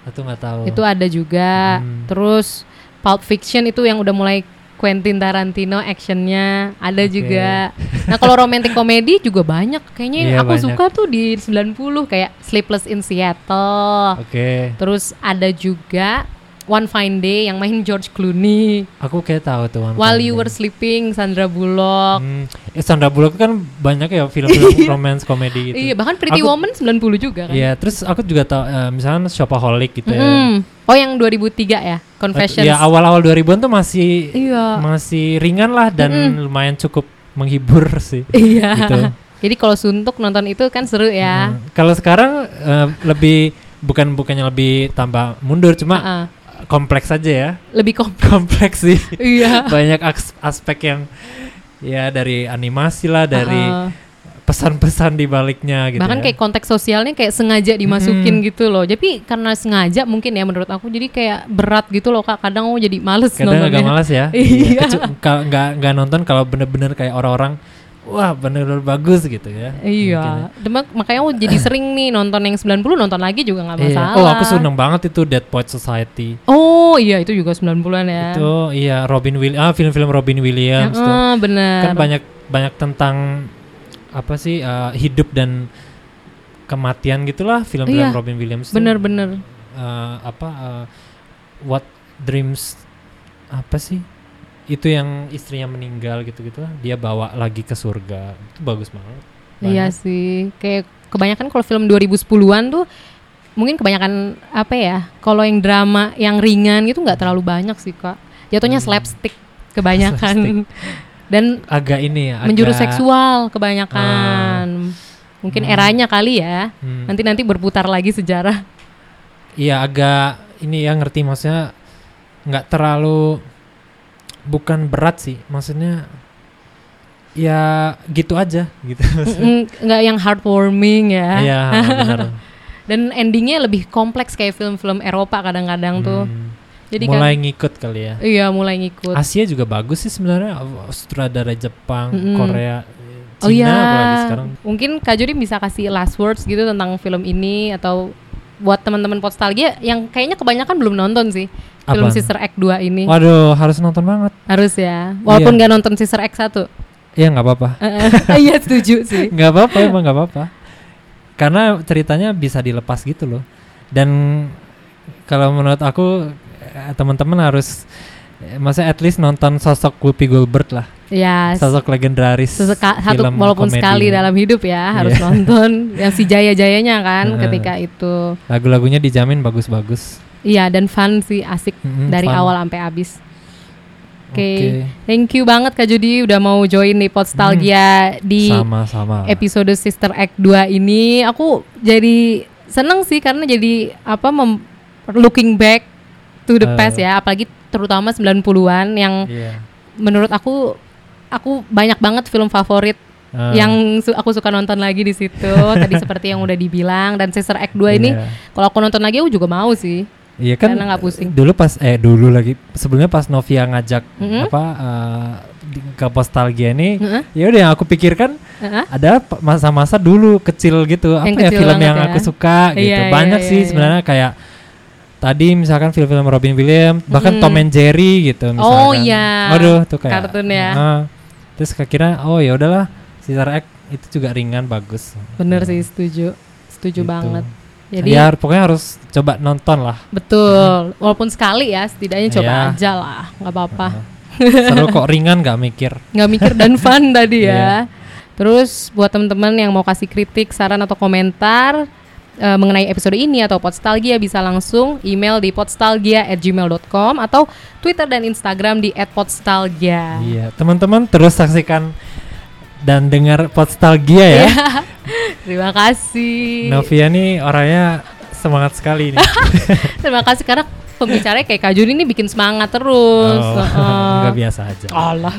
Aku nggak tahu. itu ada juga. Hmm. Terus Pulp Fiction itu yang udah mulai Quentin Tarantino actionnya ada Oke. juga. Nah kalau romantic komedi juga banyak. Kayaknya Iya, aku banyak. suka tuh di 90 kayak Sleepless in Seattle. Oke. Terus ada juga One Fine Day yang main George Clooney. Aku kayak tahu tuh One While Fine You Day. Were Sleeping, Sandra Bullock. Hmm, eh, Sandra Bullock kan banyak ya film-film romance komedi gitu. Iya, bahkan Pretty Aku- Woman 90 juga kan. Iya, terus aku juga tahu eh, misalnya Shopaholic gitu ya. Mm. Oh, yang 2003 ya, Confessions. Ya awal-awal 2000-an tuh masih Iya. masih ringan lah dan lumayan cukup menghibur sih. Iya. Gitu. Jadi kalau suntuk nonton itu kan seru ya. Hmm. Kalau sekarang eh, lebih bukan bukannya lebih tambah mundur cuma Heeh. Kompleks aja ya. Lebih kom Kompleks sih. Iya. Banyak aks- aspek yang ya dari animasi lah, dari Heeh. pesan-pesan di baliknya gitu. Bahkan ya. kayak konteks sosialnya kayak sengaja dimasukin gitu loh. Jadi karena sengaja mungkin ya menurut aku jadi kayak berat gitu loh Kak. Kadang aku jadi males kadang nontonnya. agak malas ya. Iya. Ka- nggak nggak nonton kalau bener-bener kayak orang-orang wah bener-bener bagus gitu ya. Ya. Iya. Demak, makanya aku jadi sering nih nonton yang 90 nonton lagi juga nggak Iya. masalah. Oh aku seneng banget itu Dead Poet Society. Oh iya itu juga 90-an ya. Itu iya Robin Williams, ah film-film Robin Williams tuh. Heeh, bener. Kan banyak banyak tentang apa sih eh, hidup dan kematian gitulah film-film Iya. Robin Williams. Bener-bener. Eh, apa eh, What Dreams apa sih? Itu yang istrinya meninggal gitu-gitu. Dia bawa lagi ke surga. Itu bagus banget. Iya Banyak. sih. Kayak kebanyakan kalau film 2010-an tuh mungkin kebanyakan apa ya? Kalau yang drama yang ringan gitu nggak terlalu banyak sih, Kak. Jatuhnya slapstick kebanyakan. Dan Agak ini ya. menjurus agak- seksual kebanyakan. Mungkin Hmm. eranya kali ya. Hmm. Nanti nanti berputar lagi sejarah. Iya agak ini ya ngerti maksudnya nggak terlalu bukan berat sih maksudnya ya gitu aja gitu Nggak yang heartwarming ya. Iya benar Dan endingnya lebih kompleks kayak film-film Eropa kadang-kadang tuh. Hmm, Jadi mulai kan, ngikut kali ya iya mulai ngikut. Asia juga bagus sih sebenarnya sutradara Jepang Mm-mm. Korea Cina Oh iya, sekarang mungkin Kak Jody bisa kasih last words gitu tentang film ini atau buat teman-teman Postalgia yang kayaknya kebanyakan belum nonton sih film Apaan? Sister Act 2 ini. waduh harus nonton banget Harus ya. Walaupun Iya. nggak nonton Sister Act 1. ya nggak apa-apa Iya setuju sih. nggak apa-apa emang nggak apa-apa karena ceritanya bisa dilepas gitu loh dan kalau menurut aku eh, teman-teman harus eh, maksudnya at least nonton sosok Whoopi Goldberg lah Ya, sosok legendaris seseka, satu film walaupun komedi. sekali dalam hidup ya harus Iya. nonton yang si jaya-jayanya kan ketika itu. lagu-lagunya dijamin bagus-bagus Iya dan fun sih asik Mm-mm, dari fun. awal sampai habis. Oke, Oke. thank you banget Kak Judi udah mau join nih Podstalgia di sama-sama episode Sister Act 2 ini. Aku jadi seneng sih karena jadi apa mem- looking back to the Eh. past ya, apalagi terutama 90-an yang Iya. menurut aku aku banyak banget film favorit Ah, yang su- aku suka nonton lagi di situ. Tadi seperti yang udah dibilang dan Sister Act 2 ini iya. kalau aku nonton lagi aku juga mau sih. Iya kan Karena nggak pusing. Dulu pas eh dulu lagi sebelumnya pas Novia ngajak Mm-mm. apa eh, di- ke Postalgia ini Heeh. ya udah yang aku pikirkan Heeh. ada p- masa-masa dulu kecil gitu apa Yang ya kecil film banget yang ya. aku suka gitu Iya, iya, banyak iya, sih iya. sebenarnya kayak tadi misalkan film-film Robin Williams bahkan Mm. Tom and Jerry gitu misalkan Oh, iya. waduh tuh kayak Kartun ya. Ah. terus kira oh ya udahlah Sister Act itu juga ringan bagus Bener Ya, sih setuju. Setuju gitu. banget. Jadi ya pokoknya harus coba nonton lah betul. Walaupun sekali ya setidaknya coba Iya. aja lah, nggak apa-apa. seru kok ringan nggak mikir nggak mikir dan fun tadi ya. Iya. Terus buat teman-teman yang mau kasih kritik, saran atau komentar eh, mengenai episode ini atau Podstalgia bisa langsung email di podstalgia@gmail.com atau Twitter dan Instagram di @podstalgia. Iya, teman-teman terus saksikan dan dengar Podstalgia ya. Terima kasih. Novia nih orangnya semangat sekali nih. Terima kasih karena pembicaranya kayak Kak Juni ini bikin semangat terus. oh, Heeh. nggak biasa aja. Allah.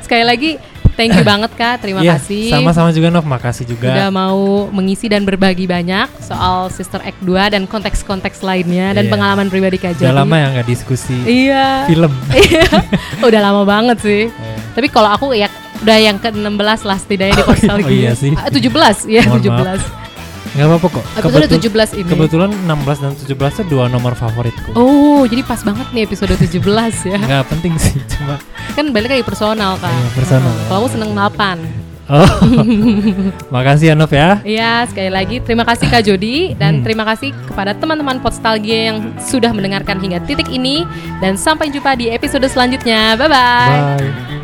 Sekali lagi thank you banget Kak, terima Iya, kasih. Sama-sama juga Nov, makasih juga. Udah mau mengisi dan berbagi banyak soal Sister Act 2 dan konteks-konteks lainnya dan Iya. pengalaman pribadi Kak Udah Jody. lama ya nggak diskusi Iya. film. Iya. Udah lama banget sih. Eh, Tapi kalau aku ya udah yang ke-16 lah setidaknya di Postalgia. Oh iya sih. Ah, 17 ya, Mohon 17. Nggak apa-apa kok. Episode 17 ini. Kebetulan 16 dan 17 itu dua nomor favoritku. Oh, jadi pas banget nih episode 17 ya. Nggak penting sih, cuma kan balik lagi personal kan. Iya, personal. Kalau aku seneng 8. Oh. Makasih ya Nov ya. Iya, sekali lagi terima kasih Kak Jody dan Hmm. terima kasih kepada teman-teman Podstalgia yang sudah mendengarkan hingga titik ini dan sampai jumpa di episode selanjutnya. Bye bye. Bye.